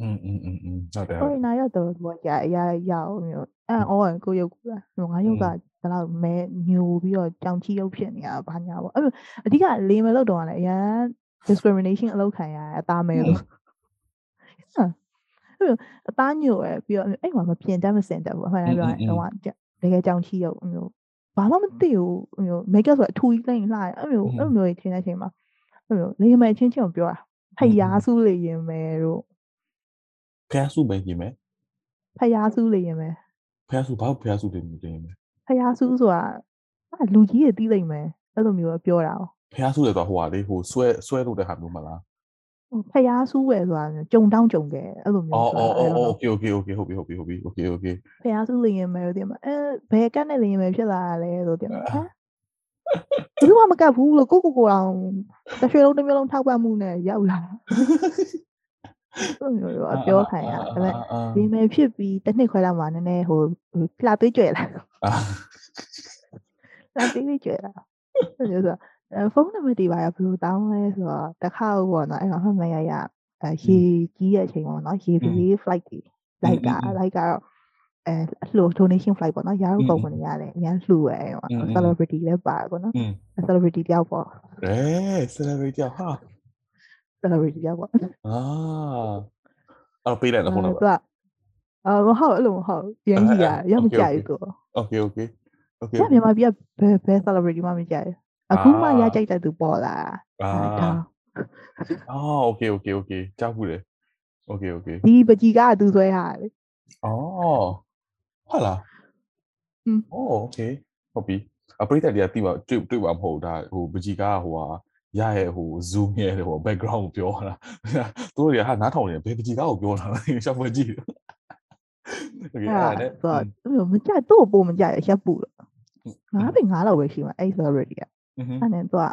อืมอืมอืมอืมဟုတ်တယ် foreigner ရောတော့ဘောရရရအောင်မျိုးအဲ့အော်ကိုရုပ်ကူလားငါရုပ်ကဘယ်လောက်မဲညိုပြီးတော့ကြောင်ချီရုပ်ဖြစ်နေတာဘာညာပေါ့အဲ့အဓိကလေမလို့တော့လည်းအရန် discrimination အလုပ်ခံရအသားမဲလို့ အဲ့အသားညိုရပြီးတော့အဲ့မှာမပြင်တတ်မစင်တတ်ဘူးအမှန်တမ်းပြောရင်တော့တကယ်ကြောင်ချီရုပ်မျိုးဘာမှမသိဘူးမျိုး make up ဆိုအထူကြီးလိမ့်လှအဲ့မျိုးအဲ့မျိုးထင်တဲ့အချိန်မှာအဲ့မျိုးလေမဲချင်းချင်းကိုပြောတာဖယားစုလေရင်မဲတို့ဖះစုပဲကြီးမယ်ဖယားစုလေရင်မဲဖះစုဘာဖះစုတယ်နေတယ်မယ်ဖယားစုဆိုတာအဲ့လူကြီးတွေတီးလိုက်မယ်အဲ့လိုမျိုးပြောတာဖះစုတယ်ဆိုဟိုဟာလေးဟိုဆွဲဆွဲလို့တဲ့ဟာမျိုးမလား ဖျားဆူးဝယ်ဆိုတာမျိုးကြုံတောင်းကြုံခဲ့အဲ့လိုမျိုးဆိုတော့အော် okay okay okay ဟုတ်ပြီဟုတ်ပြီဟုတ်ပြီ okay okay ဖျားဆူးလင်ရင်မယ်လို့ဒီမှာအဲဘယ်ကတ်နဲ့လင်ရင်မယ်ဖြစ်လာတာလဲဆိုဒီမှာဟမ်ဘူးမကဘူးလို့ကိုကိုကိုအောင်တစ်ရွှေလုံးတစ်မျိုးလုံးထောက်ပံ့မှုနဲ့ရောက်လာအဲ့လိုမျိုးအပြောခံရဒါပေမဲ့ဒီမယ်ဖြစ်ပြီးတစ်နှစ်ခွဲလောက်မှာနည်းနည်းဟိုလှပေးကြွယ်လာလှပေးကြွယ်လာဆိုတော့ ဖုန်းနံပါတ်ဒီပါရဘယ်လိုတောင်းလဲဆိုတော့တစ်ခါပေါ့နော်အဲ့တော့မှတ်မရရရေကြီးတဲ့အချိန်ပေါ့နော်ရေပြေး flight ကြီး like က like ကတော့အဲလှို donation flight ပေါ့နော်ရအောင်ပုံဝင်ရတယ်အများလှူရဲပေါ့ celebrity လည်းပါပေါ့နော် celebrity တယောက်ပေါ့အဲ celebrity တယောက်ဟာ celebrity တယောက်ပေါ့အာအော်ပေးလိုက်တော့ဖုန်းနံပါတ်အော်မဟုတ်အဲ့လိုမဟုတ်ပြန်ကြည့်ရရမကြိုက်ဘူးကို okay okay okay မြန်မာပြည်ကဘယ်ဘယ် celebrity မှမကြိုက်ဘူး အခုမှရကြိုက်တဲ့သူပေါ်လာတာအော် okay okay okay ကြောက်ဘူးလေ okay okay ဒီပကြီးကသူဆွဲဟာလေအော်ဟုတ်လားอืม okay ဟုတ်ပြီအပရိသတ်တွေကတိပါတွေ့တွေ့ပါမဟုတ်ဒါဟိုပကြီးကဟိုဟာရရဲ့ဟို zoom ရဲ့ဟို background ကိုပြောတာသူတို့တွေကဟာနားထောင်နေဘယ်ပကြီးကကိုပြောတာလဲရှောက်ပွဲကြည့် okay အဲ့ဒါဆိုတော့မကြတော့ပို့မကြရရှက်ပူတော့ငါးပင်ငါးလောက်ပဲရှိမှာအဲ့ celebrity က အဲ့နဲ့သူက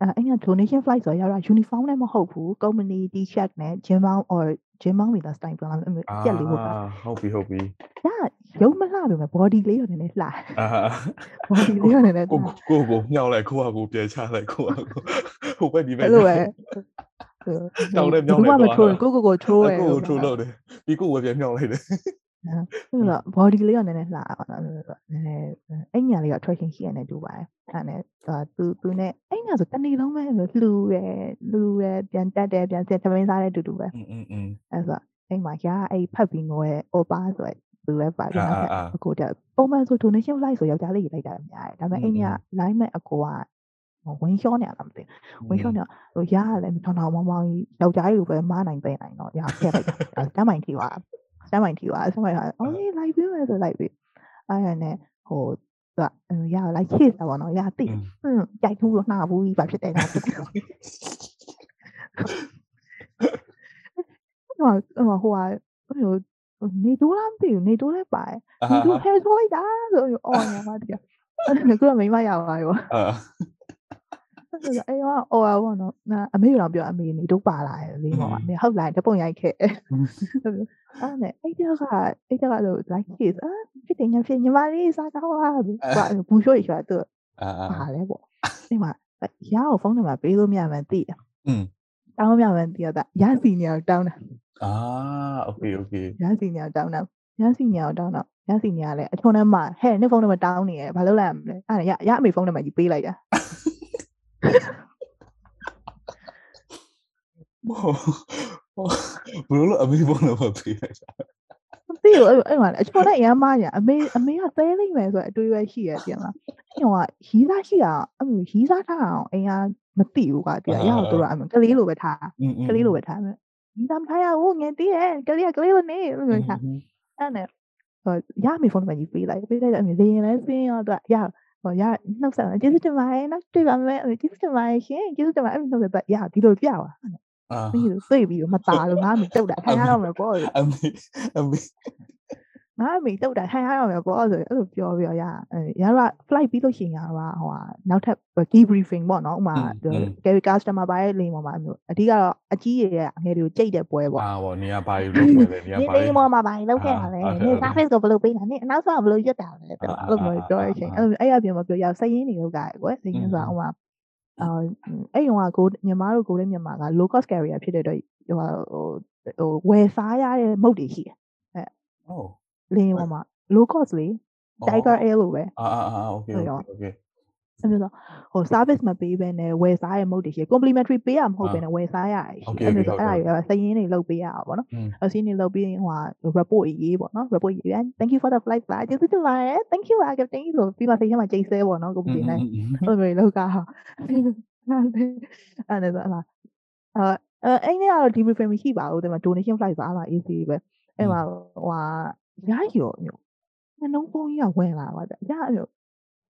အဲအဲ့က donation flight ဆိုရတာ uniform နဲ့မဟုတ်ဘူး company t-shirt နဲ့ gym bound or gym bound မိသား style ပြောင်းလာအဲ့လိုကြက်လေးဟုတ်တာဟုတ်ပြီဟုတ်ပြီဒါရုံမလှပေမဲ့ body လေးရောနည်းနည်းလှအာ body လေးရောနည်းနည်းကိုလှကိုကိုမြောက်လိုက်ကိုကကိုပြန်ချလိုက်ကိုကဟိုဘက်ဒီဘက်အဲ့လိုပဲတောင်းတဲ့မြောက်လိုက်ဘူးမှမသွားထိုးကိုကိုကိုထိုးရကိုကိုထိုးလို့တယ်ပြီးကိုဝယ်ပြန်မြောက်လိုက်တယ် ဆိုတော့ body လေးကနည်းနည်းလှနည်းနည်းအဲ့ညာလေးက attraction ရှိရနေတူပါတယ်အဲ့နဲ့သူသူနဲ့အဲ့ညာဆိုတနေ့လုံးပဲလှူရယ်လှူရယ်ပြန်တက်တယ်ပြန်ဆက်သမင်းစားတယ်တူတူပဲအင်းအင်းအဲ့ဆိုအဲ့မှာရာအဲ့ဖတ်ပြီးငိုရဲ့ opa ဆိုတဲ့သူလည်းပါပြီးတော့အကိုတက်ပုံမှန်ဆို donation like ဆိုယောက်ျားလေးကြီးလိုက်တာများတယ်ဒါပေမဲ့အဲ့ညာ line မဲ့အကိုကဝင်းရှောနေရတာမသိဝင်းရှောနေဟိုရရလည်းထောင်ထောင်မောင်းမောင်းကြီးယောက်ျားကြီးကိုပဲမားနိုင်သိနိုင်တော့ရဖက်လိုက်တာတမ်းမိုင်ကြီးပါ တမ်းမိုင်ထီပါဆက်မိုင်ဟာအော်လေးလိုက်ပြီးမယ်ဆိုလိုက်ပြီးအဲ့ဒါနဲ့ဟိုသူကရာလိုက်ချစ်တာပေါ့နော်ရာတိဟွန်းကြိုက်ထူးလို့နှာဘူးကြီးပါဖြစ်တယ်နော်ဟိုဟိုဟိုနေတိုးလားမသိဘူးနေတိုးလည်းပါတယ်အာနေတိုးဟဲဆိုလိုက်တာဆိုပြီးအော်ညာမတရားအဲ့ဒါကမိမရပါရော အာ အဲ့ဒါအေးအော်အော်ဘောနော်နာအမေကတော့ပြောအမေနေတိုးပါလာတယ်လေးပေါ့အမေဟုတ်လားတပုံရိုက်ခဲ့အဲ့နဲ့အဲ့တက်ကအဲ့တက်ကဆို like kiss အာဖြစ်တယ်ညာဖြစ်ညီမလေးစားကောင်းလားဘူးရှိုးရသူ အာ ပါလဲပေါ့ဒီမှာရအောင်ဖုန်းနံပါတ်ပေးလို့မရမှန်းသိတယ် อืม တောင်းမရမှန်းသိရတာရစီနေအောင်တောင်းတာ အာโอเคโอเค ရစီနေအောင်တောင်းတာရစီနေအောင်တောင်းတော့ရစီနေရလဲအချုံထဲမှာဟဲ့နေဖုန်းနံပါတ်တောင်းနေရဘာလို့လဲမလဲအဲ့ဒါရရအမေဖုန်းနံပါတ်ကြီးပေးလိုက်တာ ဘယ်လိုအမေဘောလို့မပေးလိုက်တာမသိဘူးအဲ့အဲ့မှာအချုံနဲ့ရမ်းမညာအမေအမေကသဲလိမ့်မယ်ဆိုတော့အတွေးပဲရှိရပြန်လားအဲ့ဟိုကရီးစားရှိတာအဲ့လိုရီးစားထားအောင်အိမ်ကမသိဘူးကွာတရားရအောင်တို့ကအမေကလေးလိုပဲထားอืมကလေးလိုပဲထားမယ်ရီးစားမထားရဘူးငယ်တည်းရဲ့ကလေးကကလေးလိုနေလို့ပြောထားအဲ့နဲ့ဟိုရမေဖုန်းနံပါတ်ကြီးပေးလိုက်ပေးလိုက်တော့အမေလေရင်လဲစင်းရောတော့ရ ဟိုရနှုတ်ဆက်ကျေးဇူးတင်ပါတယ်နောက်တွေ့ပါမယ်ကျေးဇူးတင်ပါတယ်ရှင်ကျေးဇူးတင်ပါတယ်အဲ့လိုနှုတ်ဆက်တော့ရဒီလိုပြပါအာပြီးလို့သိပြီးတော့မตาလို့ငါအမေတုတ်တာထိုင်ရတော့မယ်ပေါ့အမေအမေ ငါအမေတုတ်တာထိုင်ရတော့မယ်ပေါ့ဆိုအဲ့လိုပြောပြီးတော့ရရတော့ flight ပြီးလို့ရှိရင်ကတော့ဟိုဟာနောက်ထပ် debriefing ပေါ့နော်ဥမာ carry customer ပါရဲ့လိမ်ပေါ်မှာအမျိုးအဓိကတော့အကြီးရရဲ့အငယ်တွေကိုကြိတ်တဲ့ပွဲပေါ့အာဘောနေရာပါယူလို့ပွဲလေနေရာနေပါနေယူမောမှာပါလောက်ခဲ့တာလေအာနေဟုတ် service ကိုဘယ်လိုပေးတာနေအနောက်ဆုံးကဘယ်လိုရွတ်တာလဲတဲ့အဲ့လိုမျိုးပြောရချင်းအဲ့လိုအဲ့အပြင်မှာပြောရစရင်တွေလောက်ကြရကွယ်စရင်ဆိုတာဟိုမှာအာအဲ့ရောကကိုမြန်မာတို့ကိုလည်းမြန်မာက low cost carrier ဖြစ်တဲ့အတွက်ဟိုဟိုဝယ်စားရတဲ့မုတ်တွေရှိတယ်အော် လေယာဉ်ပေါ်မှာ low cost လေ Tiger Air လိုပဲအာအာ okay okay အဲ့လိုဆိုဟို service မပေးဘဲနဲ့ဝယ်စားရမဟုတ်တည်းရှိ complimentary ပေးရမဟုတ်ဘဲနဲ့ဝယ်စားရတယ်ရှိအဲ့လိုဆိုအဲ့ဒါကြီးစရင်းတွေလုပ်ပေးရတာပေါ့နော်အစင်းတွေလုပ်ပြီးဟိုဟာ report ရေးပေါ့နော် report ရေးပြန် thank you for the flight ပါကျေးဇူးတင်ပါတယ် thank you အကတင်လို့ပြီးမှစိတ်ထဲမှာကြိတ်ဆဲပေါ့နော် complaint နဲ့ဟိုလိုလောက်ကအဲ့ဒါဆိုအဲ့ဒါအဲအဲ့နဲ့ကတော့ debriefing မရှိပါဘူးဒါပေမဲ့ donation flight ပါလား easy ပဲအဲ့မှာဟိုဟာ ရရောမျိုးနှလုံးပုံးကြီးကဝင်လာပါဗျရမျိုး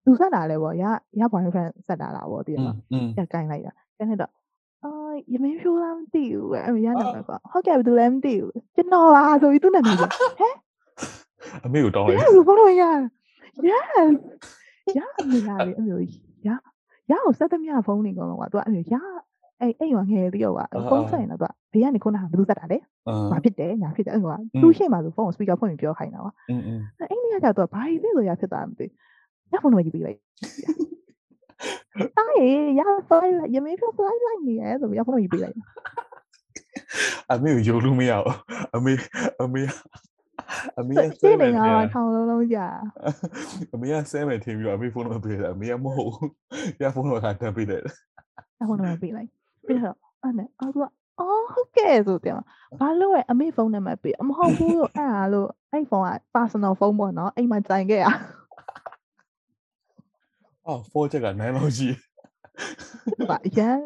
သူဆက်တာလဲပေါ့ရရ boyfriend ဆက်တာလားပေါ့ပြီးတော့ရကိုင်းလိုက်တာကန်နေတော့အာရမင်းဖြိုးလားမသိဘူးအဲရနာမည်ပေါ့ဟုတ်ကဲ့ဘယ်သူလဲမသိဘူးကျွန်တော်ပါဆိုပြီးသူ့နာမည်ဟဲ့အမေကိုတောင်းလိုက်ဘူးဘလို့ရ yes ရမလာလေအမျိုးကြီးရရအောင်ဆက်သမျှဖုန်းနေကောင်ကွာသူကအမျိုးရ အဲ့အဲ့ရွာငယ်ပြီးတော့ကဖုန်းဆက်ရင်တော့ဘေးကနေခုနကဘယ်သူသက်တာလဲ။ဘာဖြစ်တယ်ညာဖြစ်တယ်အဲ့ကွာသူ့ရှေ့မှာဆိုဖုန်းကို speaker ဖွင့်ပြီးပြောခိုင်းတာကွာ။အဲ့အဲ့နေ့ကကျတော့ဘာကြီးလဲဆိုရဖြစ်တာမသိ။ညဖုန်းတော့ယူပြီးလိုက်။အားရရဖိုင်ရမင်းဖော်ဖိုင်လိုက်နေရဲဆိုပြီးဖုန်းတော့ယူပြီးလိုက်။အမေကိုယုံလို့မရဘူး။အမေအမေအမေကစဲမယ်ညာထောင်လုံးလုံးကြာအမေကစဲမယ်ထင်ပြီးတော့အမေဖုန်းတော့ပေးတယ်အမေကမဟုတ်ဘူးရဖုန်းတော့ကတက်ပေးတယ်ရဖုန်းတော့ပေးလိုက် ပြီးတော့အဲ့နဲ့အော်သူကအော်ဟုတ်ကဲ့ဆိုတယ်ဘာလို့လဲအမေဖုန်းနံပါတ်ပေးအမဟုတ်ဘူးလို့အဲ့ဒါလို့အဲ့ဖုန်းက personal ဖုန်းပေါ့နော်အိမ်မှာတိုင်ခဲ့ရအော်4ချက်က9လောက်ရှိပါအရန်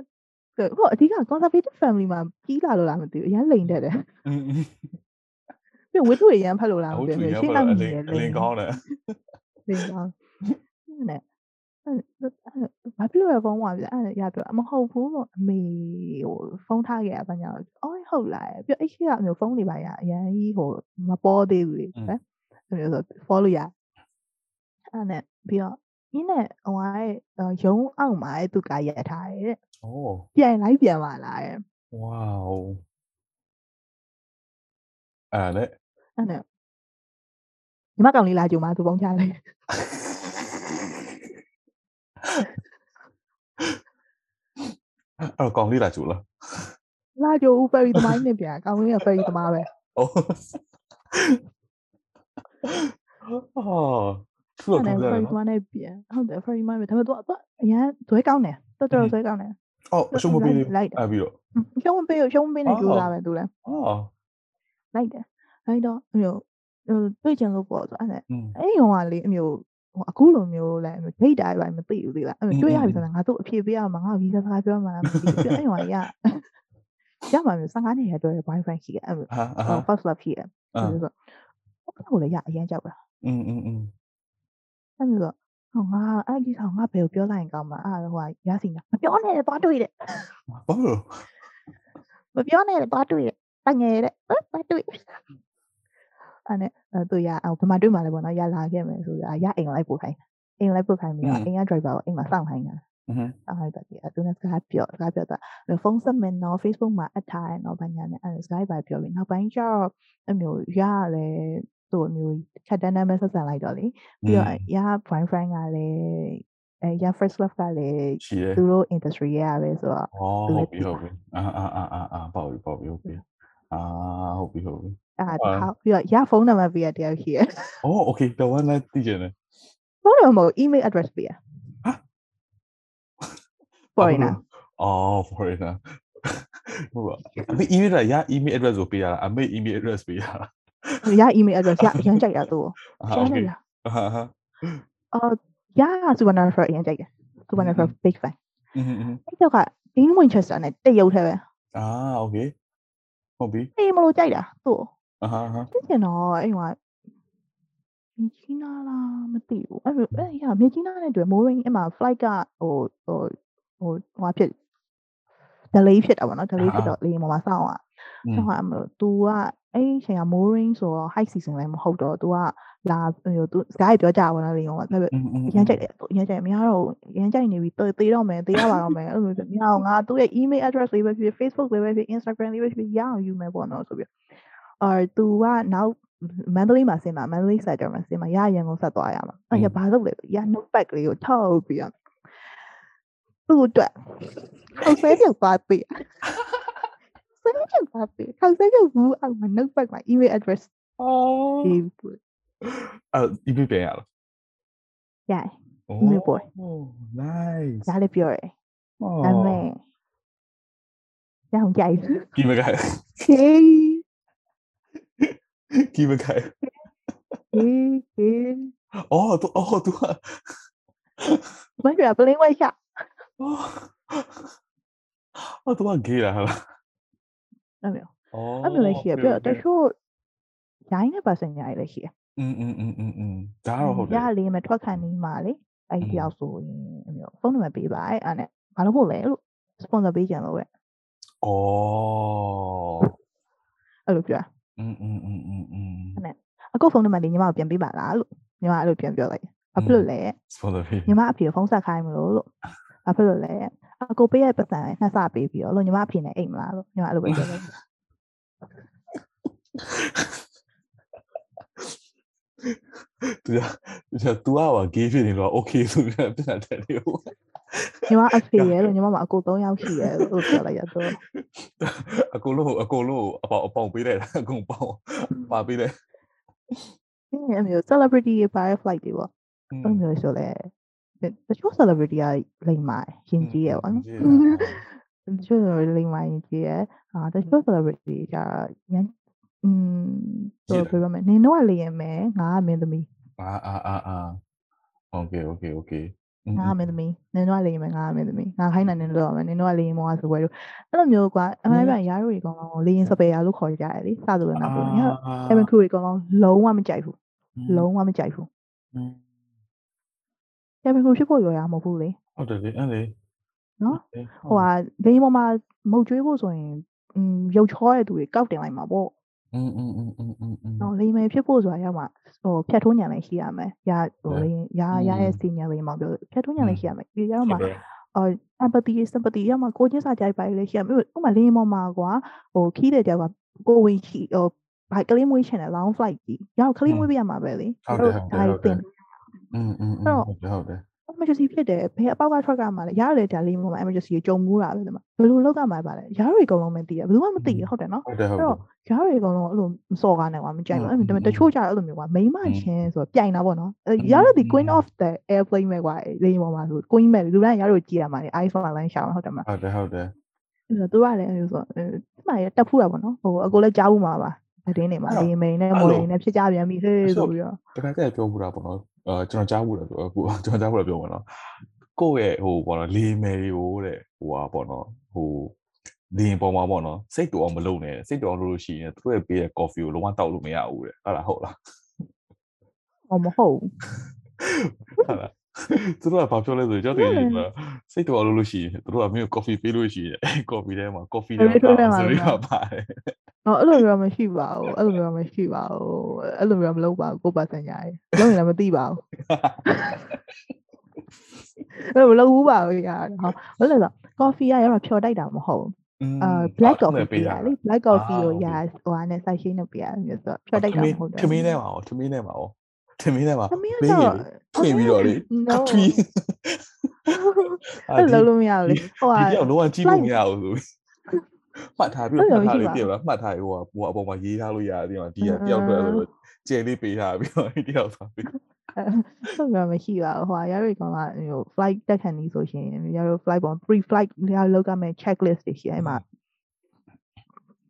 ဟိုအဓိက conservative family မှာကြီးလာလို့လားမသိဘူးအရန်လိန်တတ်တယ်อืมပြီးဝတ္ထုအရန်ဖတ်လို့လားမအခုသိသူဘူးရရှင်းပါလိုက်အနေလတယ်င်းအလင်းကောင်းတယ်လိန်ကောင်းနဲ့ ဘာဖြစ်လို့လဲဖုန်းမှာပြအဲ့ရပြောမဟုတ်ဘူးပေါ့အမေဟိုဖုန်းထားခဲ့ရပါညာအော်ဟုတ်လားပြောအဲ့ရှိကအမျိုးဖုန်းတွေပါရအရင်ကြီးဟိုမပေါ်သေးဘူးလေဟဲ့အမျိုးဆို follow ရအဲ့နဲ့ပြီးတော့နင်းနဲ့ဟိုကရုံးအောင်မှာသူကရထားတယ်တဲ့။အိုးပြန်လိုက်ပြန်ပါလားတဲ့။ wow အဲ့နဲ့အဲ့နဲ့ညီမကောင်လေးလာကြုံမှာသူပုံချလိုက်။ အဲ့တော့ကောင်းလေးလာကြူလားလာကြူဦးပဲဒီမိုင်းနဲ့ပြကောင်းလေးကပဲဒီသမားပဲဩအော်သူကကောင်းတယ်ပဲဒီသမားနဲ့ပြဟုတ်တယ်ဖရီမိုင်းပဲဒါပေမဲ့သူကအရန်ဇွဲကောင်းတယ်တော်တော်ဇွဲကောင်းတယ်အော်ရှုံးမပေးလိုက်အပြီးတော့ရှုံးမပေးရှုံးမပေးနဲ့ကြိုးစားပဲသူလည်းအော်လိုက်တယ်အဲ့တော့အမျိုးဟိုတွေ့ကြလို့ပေါ့ဆိုအဲ့အဲ့ဟိုကလေအမျိုး ဟိုအခုလိုမျိုးလဲဒိတ်တာပဲမသိဘူးလေလားအဲ့တွေ့ရပြီဆိုတော့ငါတို့အဖြေပေးရမှာငါဗီဇာစကားပြောမှာမသိဘူးအဲ့ဟိုကရရမှာမျိုး15နှစ်ရတော့ boyfriend ရှိတယ်အဲ့ ဟာအာ first love ရှိတယ် အာ ဆိုတော့ဟိုလည်းရအရင်ကြောက်တာ อืมอืมอืม အဲ့လိုတော့ဟောငါအဲ့ဒီဆောင်ငါဘယ်ကိုပြောလိုက်ရင်ကောင်းမှာအဲ့ဟိုကရစီနာမပြောနဲ့သွားတွေ့တယ် ဘာလို့ မပြောနဲ့သွားတွေ့တယ်တငယ်တဲ့သွားတွေ့ အဲ့နဲ့သူရဗမာတွေ့မှလည်းပေါ့နော်ရလာခဲ့မယ်ဆိုတာရအိမ်လိုက်ပို့ခိုင်းအိမ်လိုက်ပို့ခိုင်းပြီးတော့အိမ်က driver ကိုအိမ်မှာစောင့်ခိုင်းတာအဟိုက်ပါတီအတူနဲ့စကားပြောစကားပြောတာဖုန်းဆက်မယ်နော် Facebook မှာအထားရနော်ဘာညာနဲ့အဲစကားပဲပြောပြီးနောက်ပိုင်းကျတော့အမျိုးရလဲသူ့အမျိုးချက်တန်းတန်းပဲဆက်ဆံလိုက်တော့လေပြီးတော့ရ boyfriend ကလည်းအဲရ first love ကလည်းသူတို့ industry ရပဲဆိုတော့ဟုတ်ပြီဟုတ်ပြီအာအာအာအာပေါ့ပြီပေါ့ပြီဟုတ်ပြီအာဟုတ်ပြီဟုတ်ပြီ အဲ့ဒါတစ်ခေါက်ပြီးတော့ရဖုန်းနံပါတ်ပေးရတယောက်ရှိရ။အော် okay တော်ဝန်လည်းသိကျင်တယ်။ဖုန်းနံပါတ် email address ပေးရ။ဟာ foreigner ။အော် foreigner ။ဟုတ်ပါ။အမေ email ရ email address ကိုပေးရတာအမေ email address ပေးရတာ။ရ email address ရအရင်ကြိုက်ရသူ့ကို။ဟာ okay ။ဟာဟာ။အော်ရ supernatural အရင်ကြိုက်တယ်။ supernatural big fan ။อืม။အဲ့တော့က Dean Winchester နဲ့တရုတ်ထဲပဲ။အာ okay ဟုတ်ပြီ။အေးမလို့ကြိုက်တာသူ့ကို အာဟာဟာ သိချင်တော့အဲ့ဟိုကမြချီနာလားမသိဘူးအဲ့လိုအဲ့ရမြချီနာနဲ့တွေ့ mooring အဲ့မှာ flight ကဟိုဟိုဟိုဟိုဖြစ် delay ဖြစ်တာပေါ့နော် delay ဖြစ်တော့လေပေါ်မှာစောင့်อ่ะ อืม ဆောင်းရမလို့ तू ကအဲ့ဒီအချိန်က mooring ဆိုတော့ high season လည်းမဟုတ်တော့ तू ကလာဟို तू sky ပြောကြပါတော့လေဟိုကဒါပေမဲ့ อืมอืม ရမ်းကြိုက်တယ်သူရမ်းကြိုက်တယ်မရတော့ဘူးရမ်းကြိုက်နေပြီတေးသေးတော့မယ်တေးရပါတော့မယ်အဲ့လိုမျိုးမရအောင်ငါသူ့ရဲ့ email address လေးပဲဖြစ်ဖြစ် Facebook လေးပဲဖြစ် Instagram လေးပဲဖြစ်ဖြစ်ရအောင်ယူမယ်ပေါ့နော်ဆိုပြီး အော် तू ကနောက် Mandalay မှာဆင်းမှာ Mandalay sector မှာဆင်းမှာရရန်ကုန်ဆက်သွားရမှာအဲ့ရဘာလို့လဲရ notepad ကလေးကိုထုတ်ပြီးတော့သူ့အတွက်ဟိုဆဲပြောက်သွားပြီဆဲပြောက်သွားပြီဟိုဆဲပြောက်ဘူးအောက်မှာ notepad မှာ email address အော် ရေးပြီး အဲ့ email ပြန်ရလား ရ email boy โอ้ nice ဒါလည်းပြောတယ် အော် ဒါပေမဲ့ရအောင်ကြိုက်ဘူး ကြီးမခို င် ဟေး ကြီးမခိုင် ဟေးဟေး အော်သူအော်သူက မင်းကပလင်းဝဲရှာ အော်အော်သူက gay လားဟာလား အဲ့မျိုး အော် အဲ့မျိုးလည်းရှိရပြီးတော့တချို့ရိုင်းတဲ့ person ညာလည်းရှိရ อืมอืมอืมอืมอืมဒါတော့ဟုတ်တယ် ရလေးမဲ့ထွက်ခံနေမှာလေအဲ့ဒီတယောက်ဆိုရင်အဲ့မျိုးဖုန်းနံပါတ်ပေးပါအဲ့အဲ့နဲ့ဘာလို့ဖို့လဲလို့ sponsor ပေးကြလို့ပဲ အော် အဲ့လိုပြော อืมอืมอืมอืมอืม အခုဖုန်းနံပါတ်လေးညီမကိုပြန်ပေးပါလားလို့ညီမအဲ့လိုပြန်ပြောလိုက်ဘာဖြစ်လို့လဲ sponsor ပေး ညီမအဖေကိုဖုန်းဆက်ခိုင်းမလို့လို့ဘာဖြစ်လို့လဲအကိုပေးရပတ်စံနှစ်ဆပေးပြီးတော့လို့ညီမအဖေနဲ့အိမ်မလားလို့ညီမအဲ့လိုပဲပြောလိုက် သူကသူက तू อ่ะ gay ဖြစ်နေတော့ okay ဆိုပြီးတော့ပြန်တယ်လေ ညီမအဖေရဲ့လို့ညီမမှာအကို3ယောက်ရှိရဲ့လို့ပြောလိုက်ရတော့ အကုန်လုံးအကုန်လုံးအပေါင်အပေါင်ပေးလိုက်တာအကုန်ပေါင်ပါပေးလိုက် အဲ့မျိုး celebrity တွေပါ flight တွေပေါ့အဲ့မျိုးဆိုလဲတချို့ celebrity ကလိမ့်မာရင်ကြီးရပါတော့တချို့လိမ့်မာရင်ကြီးရအာတချို့ celebrity ကရန်อืมဆိုပြောမယ်နင်တော့လေရင်မယ်ငါကမင်းသမီးအာအာအာ okay okay okay ငါမင်းသမီးနင်တို့ကလေမယ်ငါမင်းသမီးငါခိုင်းနိုင်တယ်လို့တော့မယ်နင်တို့ကလေမောကဆိုပွဲလို့အဲ့လိုမျိုးကွာအမှန်ပြန်ရာတို့ကြီးကောင်းကောင်းလေရင်စပယ်ရာလို့ခေါ်ကြရတယ်လေစသလိုနာပုံညာအဲ့မခူကြီးကောင်းကောင်းလုံးဝမကြိုက်ဘူးလုံးဝမကြိုက်ဘူးအဲ့မခူဖြစ်ဖို့ရောရမဟုတ်ဘူးလေဟုတ်တယ်လေအဲ့လေနော်ဟိုဟာလေမောမှာမုတ်ကျွေးဖို့ဆိုရင်ရုပ်ချောတဲ့သူတွေကောက်တင်လိုက်မှာပေါ့ อืมอืมอืมอืมอืมอืม နော်လိမ်မယ်ဖြစ်ဖို့ဆိုတာရောက်မှာဟိုဖြတ်ထိုးညံလည်းရှိရမယ်။ရာဟို ဟုတ် လိမ်ရာ อืม ရရဲ့စီနီယာလိမ်မောင်ပြောဖြတ်ထိုးညံလည်းရှိရမယ်။ဒီရောက် ဟု မှာ တ်တယ် အော် empathy sympathy ရောက်မှာကိုချင်းစာကြိုက်ပါလေရှိရမယ်။ဥပမာလိမ်မောင်မှာကွာဟိုခီးတဲ့ကြောက်ကကိုဝင်ချီဟိုဘိုက်ကလေးမွေးချင်တယ် long flight ကြီး။ရောက်ကလေးမွေးပြရမှာပဲလေ ဟုတ်တယ်ဟုတ်တယ်ဟုတ်တယ် တင် อืมอืม အဲ့ อืม တော့ ဟုတ်တယ်ဟုတ်တယ် emergency ဖြစ်တယ်ဘယ်အပေါက်က truck ကမှလဲရတယ်ဒါလိမ်မောင်မှာ emergency ကိုကြုံမှုတာပဲဒီမှာဘယ်လိုလောက်ကမှပါလဲရားတွေအကုန်လုံးမသိရဘယ်သူမှမသိရဟုတ်တယ်နော် ဟုတ်တယ်ဟုတ် ကြားတွေအကုန်လုံးအဲ့လိုမစော်ကားနိုင်ပါမကြိုက်ဘူးအဲ့ဒါပေမဲ့တချို့ကြတော့အဲ့လိုမျိုးကွာမိမချင်းဆိုတော့ပြိုင်တာပေါ့နော်ရတော့ဒီ queen of the airplane ပဲကွာလေပေါ်မှာဆို queen ပဲလူတိုင်းရတော့ကြည့်ရမှာလေ iPhone လိုင်းရှာမှာဟုတ်တယ်မလားဟုတ်တယ်ဟုတ်တယ်အဲ့တော့သူကလည်းအဲ့လိုဆိုတော့ဒီမှာရတက်ဖူးတာပေါ့နော်ဟိုအကိုလည်းကြားဘူးမှာပါသတင်းနေမှာလေမိန်နဲ့မော်လေးနဲ့ဖြစ်ကြပြန်ပြီဟေးဆိုပြီးတော့တခါကျပြောဘူးတာပေါ့နော်အဲကျွန်တော်ကြားဘူးတာပြောအခုကျွန်တော်ကြားဘူးတာပြောပါတော့ကိုယ့်ရဲ့ဟိုပေါ့နော်လေမယ်တွေကိုတဲ့ဟိုဟာပေါ့နော်ဟို လင်းပေါ်မှာပေါ့နော်စိတ်တူအောင်မလုပ်နဲ့စိတ်တူအောင်လုပ်လို့ရှိရင်သူတို့ရဲ့ပေးတဲ့ coffee ကိုလုံးဝတောက်လို့မရဘူးတဲ့ဟုတ်လားဟုတ်လားဟောမဟုတ်ဘူးဟုတ်လားသူတို့ကဘာပြောလဲဆိုတော့ကျွန်တော်တို့ကစိတ်တူအောင်လုပ်လို့ရှိရင်သူတို့ကမင်းကို coffee ပေးလို့ရှိရင်အဲ coffee ထဲမှာ coffee ထဲမှာဆိုပြီးတော့ပါတယ်ဟောအဲ့လိုမျိုးမရှိပါဘူးအဲ့လိုမျိုးမရှိပါဘူးအဲ့လိုမျိုးမလုပ်ပါဘူးကိုယ်ပါစံညာရေလုံးရင်လည်းမသိပါဘူးအဲ့လိုမလုပ်ဘူးပါဘူးရာဟောဘာလို့လဲဆိုတော့ coffee ကရတော့ဖြော်တိုက်တာမဟုတ်ဘူး အာ black coffee ပေးရလေ black coffee ကိုရာဟိုဟာနဲ့စိုက်ရှင်းလုပ်ပေးရမျိုးဆိုဖြတ်တိုက်တာမဟုတ်တယ်ထမင်းထဲမှာရောထမင်းထဲမှာရောထမင်းထဲမှာသမီးကပေးတော့ဖွင့်ပြီးတော့လေ no ကထွီးအဲ့လိုလုပ်လို့မရဘူးလေဟိုဟာဒီတယောက်လုံးဝကြည့်လို့မရဘူးဆိုပြီးမှတ်ထားပြီးအဲ့တော့လိုမှတ်ထားမရှိလေးပါဘူးပြလားမှတ်ထားပြီးဟိုဟိုအပေါ်မှာရေးထားလို့ရတယ်ဒီမှာဒီကအင်းတယောက်တော့အဲ့လိုကျယ်လေးပေးထားပြီးတော့ဒီတယောက်သွားပြီး ဟုတ်ကဲ့မရှိပါဘူးဟိုဟာရရကောင်ကဟို flight တက်ခံနေဆိုရှင်ရရ flight ပေါ် pre flight ရလောက်ကမဲ့ checklist တွေရှိတယ်အဲ့မှာ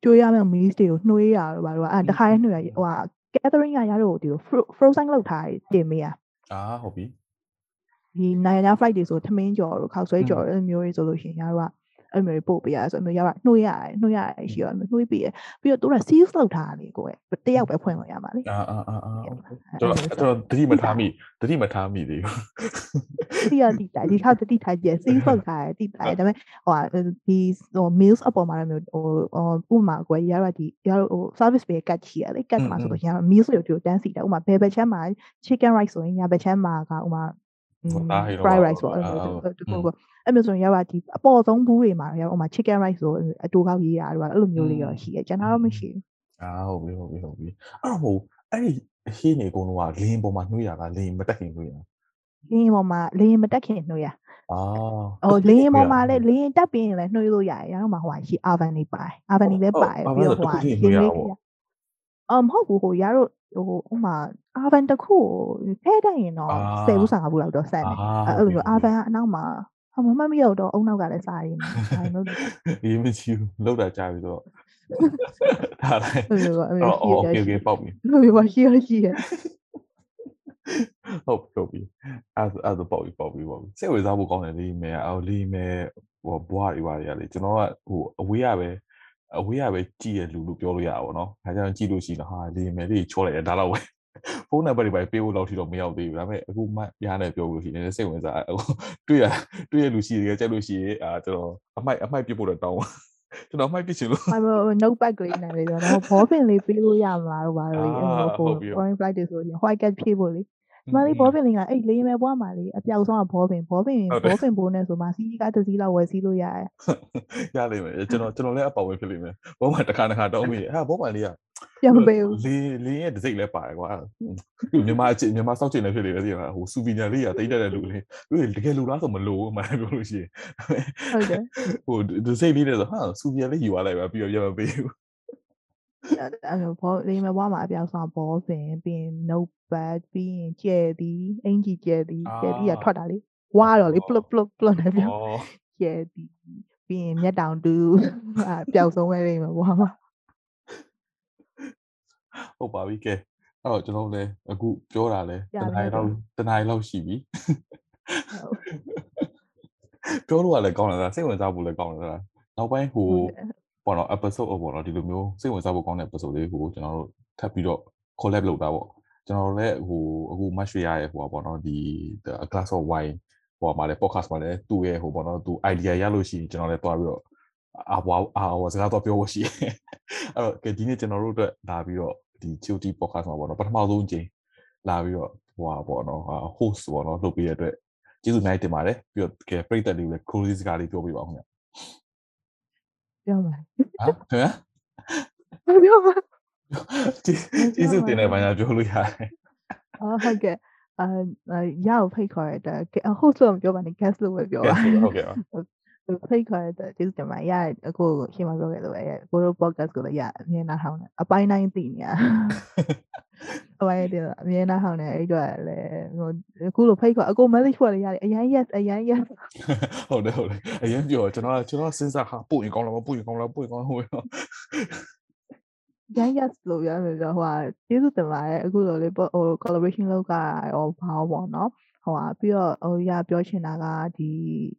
ကြွေးရမယ့် meals တွေကိုနှွေးရတော့ဘာလို့အဲ့တခါရနှွေးရဟိုဟာ gathering ကရတော့ဒီ frozen လောက်ထားတင်မေးရအာဟုတ်ပြီဒီနိုင်ငံခြား flight တွေဆိုထမင်းကြော်တို့ခောက်ဆွဲကြော်တို့အဲ့လိုမျိုးတွေဆိုလို့ရှိရင်ရတော့ အဲ့လိုမျိုးတွေပို့ပေးရဆိုအဲ့လိုမျိုးရတော့နှွေးရတယ်နှွေးရတယ်ရှိရောနှွေးပေးရပြီးတော့သူက seals လောက်ထားတယ်ကိုယ်တယောက်ပဲဖွင့်လို့ရမှာလေအာအာအာအာကျွန်တော်ကျွန်တော်တတိမထားမိတတိမထားမိသေးဘူးတိရတိတိုင်းဒီထောက်တတိထိုင်ကျ seals လောက်ထားတယ်တိတိုင်းဒါပေမဲ့ဟိုဟာဒီဟို meals အပေါ်မှာလည်းမျိုးဟိုဟိုဥမာကိုယ်ရတော့ဒီရတော့ဟို service ပဲကတ်ချီရလေကတ်မှာဆိုလို့ရှိရင် meals တွေဒီကိုတန်းစီတယ်ဥမာဘယ်ဘက်ချမ်းမှာ chicken rice ဆိုရင်ညာဘက်ချမ်းမှာကဥမာ fry rice ပေါ့အဲ့လိုတခုက အဲ့မျိုးဆိုရင်ရောက်ဒီအပေါ်ဆုံးဘူးတွေမှာရောက်ဥမာ chicken rice ဆိုအတူကောက်ရေးတာတော့အဲ့လိုမျိုးလေးရောရှိရကျွန်တော်တော့မရှိဘူးအာဟုတ်ပြီဟုတ်ပြီဟုတ်ပြီအဲ့တော့ဟိုအဲ့ဒီအဟင်းနေအကုန်လုံးကလင်းပေါ်မှာနှွေးရတာလင်းမတက်ခင်နှွေးရလင်းပေါ်မှာလင်းမတက်ခင်နှွေးရအာဟိုလင်းပေါ်မှာလည်းလင်းတက်ပြီးရင်လည်းနှွေးလို့ရတယ်ရတော့မှာဟိုဟာရှိ oven တွေပါတယ် oven တွေလည်းပါတယ်ပြီးတော့ဟိုဟာရှင်းလေးအော်မဟုတ်ဘူးဟိုရတော့ဟိုဥမာ oven တစ်ခုကိုထဲတက်ရင်တော့10ဘူး15ဘူးလောက်တော့ဆက်နေအဲ့လိုမျိုး oven ကအနောက်မှာ ဟောမမမရောက်တော့အုံနောက်ကလည်းစားရင်းဘာလို့လဲရေးမကြည့်ဘူးလောက်တာကြာပြီတော့ဒါလည်းဟုတ်ပါဘူး okay okay ပေါ့ပြီဟုတ်ပါရှိရရှိရဟုတ်ပြောပြီအဲ့အဲ့တော့ပေါ့ပြီပေါ့ပြီပေါ့ပြီစိတ်ဝင်စားဖို့ကောင်းတယ်လေးမဲအော်လေးမဲဟိုဘွားတွေပါတွေကလေကျွန်တော်ကဟိုအဝေးရပဲအဝေးရပဲကြည်ရလူလို့ပြောလို့ရတာပေါ့နော်။ဒါကြောင့်ကြည်လို့ရှိရင်ဟာလေးမဲလေးချောလိုက်တယ်ဒါတော့ပဲ။ ဖုန်းနံပါတ်တွေပဲပေးဖို့လောက်ထိတော့မရောက်သေးဘူးဒါပေမဲ့အခုမှရနေပြောလို့ရှိရင်စိတ်ဝင်စားဟိုတွေ့ရတွေ့ရလူရှိတယ်ကြက်လို့ရှိရင်အာကျွန်တော်အမိုက်အမိုက်ပြစ်ဖို့တော့တောင်းကျွန်တော်အမိုက်ပြစ်ချင်လို့အမေ notepad ကလေးနဲ့လေတော့ဘောပင်လေးပေးလို့ရမလားတော့ဘာလို့လဲအဲ့လိုဟို foreign flight တွေဆိုရင် white cat ဖြည့်ဖို့လေမလေးဘောပင်လေးကအဲ့လေးမဲဘွားမှာလေအပြောက်ဆုံးကဘောပင်ဘောပင်ဘောပင်ဘိုးနဲ့ဆိုမှစီးကားတစ်စီးလောက်ဝယ်စီးလို့ရတယ်ရလိမ့်မယ်ကျွန်တော်ကျွန်တော်လည်းအပေါဝင်ဖြစ်လိမ့်မယ်ဘောမှတစ်ခါတစ်ခါတောင်းမိတယ်ဟာဘောမှလေးက ပြန်မပေးဘူးလေးလေးရဲ့ဒစိတ်လည်းပါတယ်ကွာသူမြန်မာအချင်းမြန်မာစောက်ချင်လည်းဖြစ်နေတယ်ဒီကဟိုစူဗီနီယာလေးကတိတ်တဲ့လူလေးသူတကယ်လူလားဆိုမလို့မှလည်းပြောလို့ရှိရင်ဟုတ်တယ်ဟိုဒစိတ်လေးနဲ့ဆိုဟာစူဗီနီယာလေးယူသွားလိုက်ပါပြီးတော့ပြန်မပေးဘူးအဲ့လိုဘောလေးမဲဘွားမှာအပြောက်ဆုံးဘောပင်ပြီးရင် notepad ပြီးရင်ကျဲသည်အင်ကြီးကျဲသည်ကျဲသည်ကထွက်တာလေဝါတော့လေ plop plop plop နဲ့ပြောဩကျဲသည်ပြီးရင်မျက်တောင်တူအာပျောက်ဆုံးပဲလိမ့်မယ်ပေါ့မှာ ဟုတ်ပါပြီကဲအဲ့တော့ကျွန်တော်လည်းအခုပြောတာလဲတနင်္လာလောက်တနင်္လာလောက်ရှိပြီပြောလို့ကလည်းကောင်းတယ်စိတ်ဝင်စားဖို့လည်းကောင်းတယ်နောက်ပိုင်းဟိုပေါ့နော် episode ပေါ့နော်ဒီလိုမျိုးစိတ်ဝင်စားဖို့ကောင်းတဲ့ episode လေးကိုကျွန်တော်တို့ထပ်ပြီးတော့ collab လုပ်တာပေါ့ကျွန်တော်လည်းဟိုအခု match ရရဲ့ဟိုပေါ့နော်ဒီ a glass of wine ဟိုမှာလည်း podcast မှာလည်းသူ့ရဲ့ဟိုပေါ့နော်သူ idea ရလို့ရှိရင်ကျွန်တော်လည်းတွားပြီးတော့ အာဘွားအာဝစကားတော့ပြောဖို့ရှိအဲ့တော့ကဲဒီနေ့ကျွန်တော်တို့အတွက်လာပြီးတော့ဒီ COT podcast မှာပေါ့နော်ပထမဆုံးချိန်လာပြီးတော့ဟိုပါပေါ့နော် host ပေါ့နော်လုပ်ပေးရတဲ့အတွက်ကျေးဇူးအများကြီးတင်ပါတယ်ပြီးတော့ကဲပရိသတ်တွေကိုလည်း close စကားလေးပြောပြပါဦးခင်ဗျပြောပါဟမ်ခင်ဗျာပြောပါကျေးဇူးတင်တယ်ဘာညာပြောလို့ရတယ်အော်ဟုတ်ကဲ့အာရအောင်ဖိတ်ခေါ်ရတဲ့ host လို့မပြောပါနဲ့ guest လို့ပဲပြောပါဟုတ်ကဲ့ပါ ဖိတ်ခေါ်ရတဲ့ကျေးဇူးတင်ပါတယ်ရအခုရှင်းမပြောခဲ့လို့ပဲကိုတို့ podcast ကိုလည်းရအမြင်နာထောင်းတယ်အပိုင်းတိုင်းသိနေရအပိုင်းတည်းအမြင်နာထောင်းတယ်အဲ့တော့လည်းဟိုအခုလိုဖိတ်ခေါ်အကို message ဖွဲ့လို့ရတယ်အရင် yes အရင် yes ဟုတ်တယ်ဟုတ်တယ်အရင်ပြောကျွန်တော်ကျွန်တော်စဉ်းစားဟာပို့ရင်ကောင်းလားပို့ရင်ကောင်းလားပို့ရင်ကောင်းဟိုတော့ရန် yes လို့ရမယ်ဆိုဟိုဟာကျေးဇူးတင်ပါတယ်အခုလိုလေးဟို collaboration လုပ်ကရောဘာပေါ့နော် ဟိုဟာပြီးတော့ဟိုရပြောချင်တာကဒီ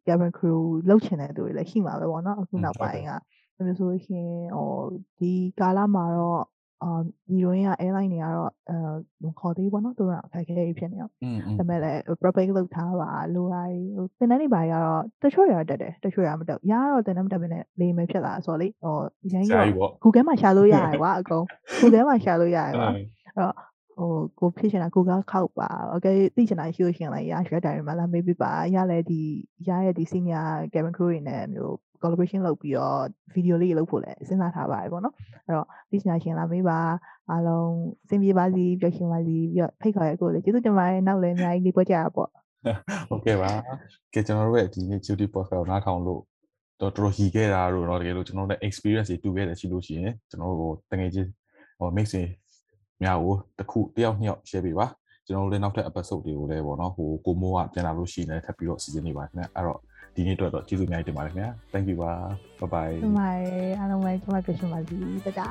cabin crew လုပ်ချင်တဲ့သူတွေလည်းရှိမှာပဲပေါ့နော်အခုနောက်ပိုင်းကဒါမျိုးဆိုလို့ရှိရင်ဟိုဒီကာလမှာတော့အာဒီရင်းက airline တွေကတော့အဲခေါ်သေးပေါ့နော်သူတို့ကအခက်အခဲတွေဖြစ်နေတော့อืมဒါပေမဲ့လည်း propagate လုပ်ထားပါလိုတိုင်းဟိုတင်တန်းနေပါရတော့တချို့ရတက်တယ်တချို့ရမတက်ရတော့တင်တန်းမတက်ဘဲနဲ့လေမယ်ဖြစ်လာဆိုတော့လေဟိုရန်ဆရာကြီးကြီးပေါ့ Google မှာရှာလို့ရတယ်ကွာအကုန် Google မှာရှာလို့ရတယ်ကွာအဲ ဟိုကိုဖြစ်ချင်တာ Google ခောက်ပါ Okay သိချင်တာရှိလို့ရှိရင်လည်းရ share diary မှာလာမေးပြပါရလဲဒီရရဲ့ဒီ senior cabin crew တွေနဲ့မျိုး collaboration လုပ်ပြီးတော့ video လေးလုပ်ဖို့လည်းစဉ်းစားထားပါတယ်ပေါ့နော်အဲ့တော့သိချင်တာရှင်လာမေးပါအားလုံးစင်ပြေပါစီပျော်ရွှင်ပါစီပြီးတော့ဖိတ်ခေါ်ရကိုလည်းကျေးဇူးတင်ပါတယ်နောက်လည်းအများကြီးလေးပွဲကြရပေါ့ ဟုတ်ကဲ့ပါကဲကျွန်တော်တို့ရဲ့ဒီနေ့ duty podcast ကိုနားထောင်လို့တော်တော်ဟီခဲ့တာတို့เนาะတကယ်လို့ကျွန်တော်တို့ experience တွေတူခဲ့တယ်ရှိလို့ရှိရင်ကျွန်တော်တို့တကယ်ချင်းဟို mix တွေ များကိုတစ်ခုတယောက်နှစ်ယောက် share ပေးပါကျွန်တော်တို့လည်းနောက်ထပ် episode တွေကိုလည်းပေါ့နော်ဟိုကိုမိုးကပြန်လာလို့ရှိရင်လည်းထပ်ပြီးတော့စီစဉ်နေပါခင်ဗျအဲ့တော့ဒီနေ့အတွက်တော့ကျေးဇူးအများကြီးတင်ပါတယ်ခင်ဗျာ thank you ပါ bye bye ဒီမှာအားလုံးပဲကျွန်မပျော်ရွှင်ပါစီတတာ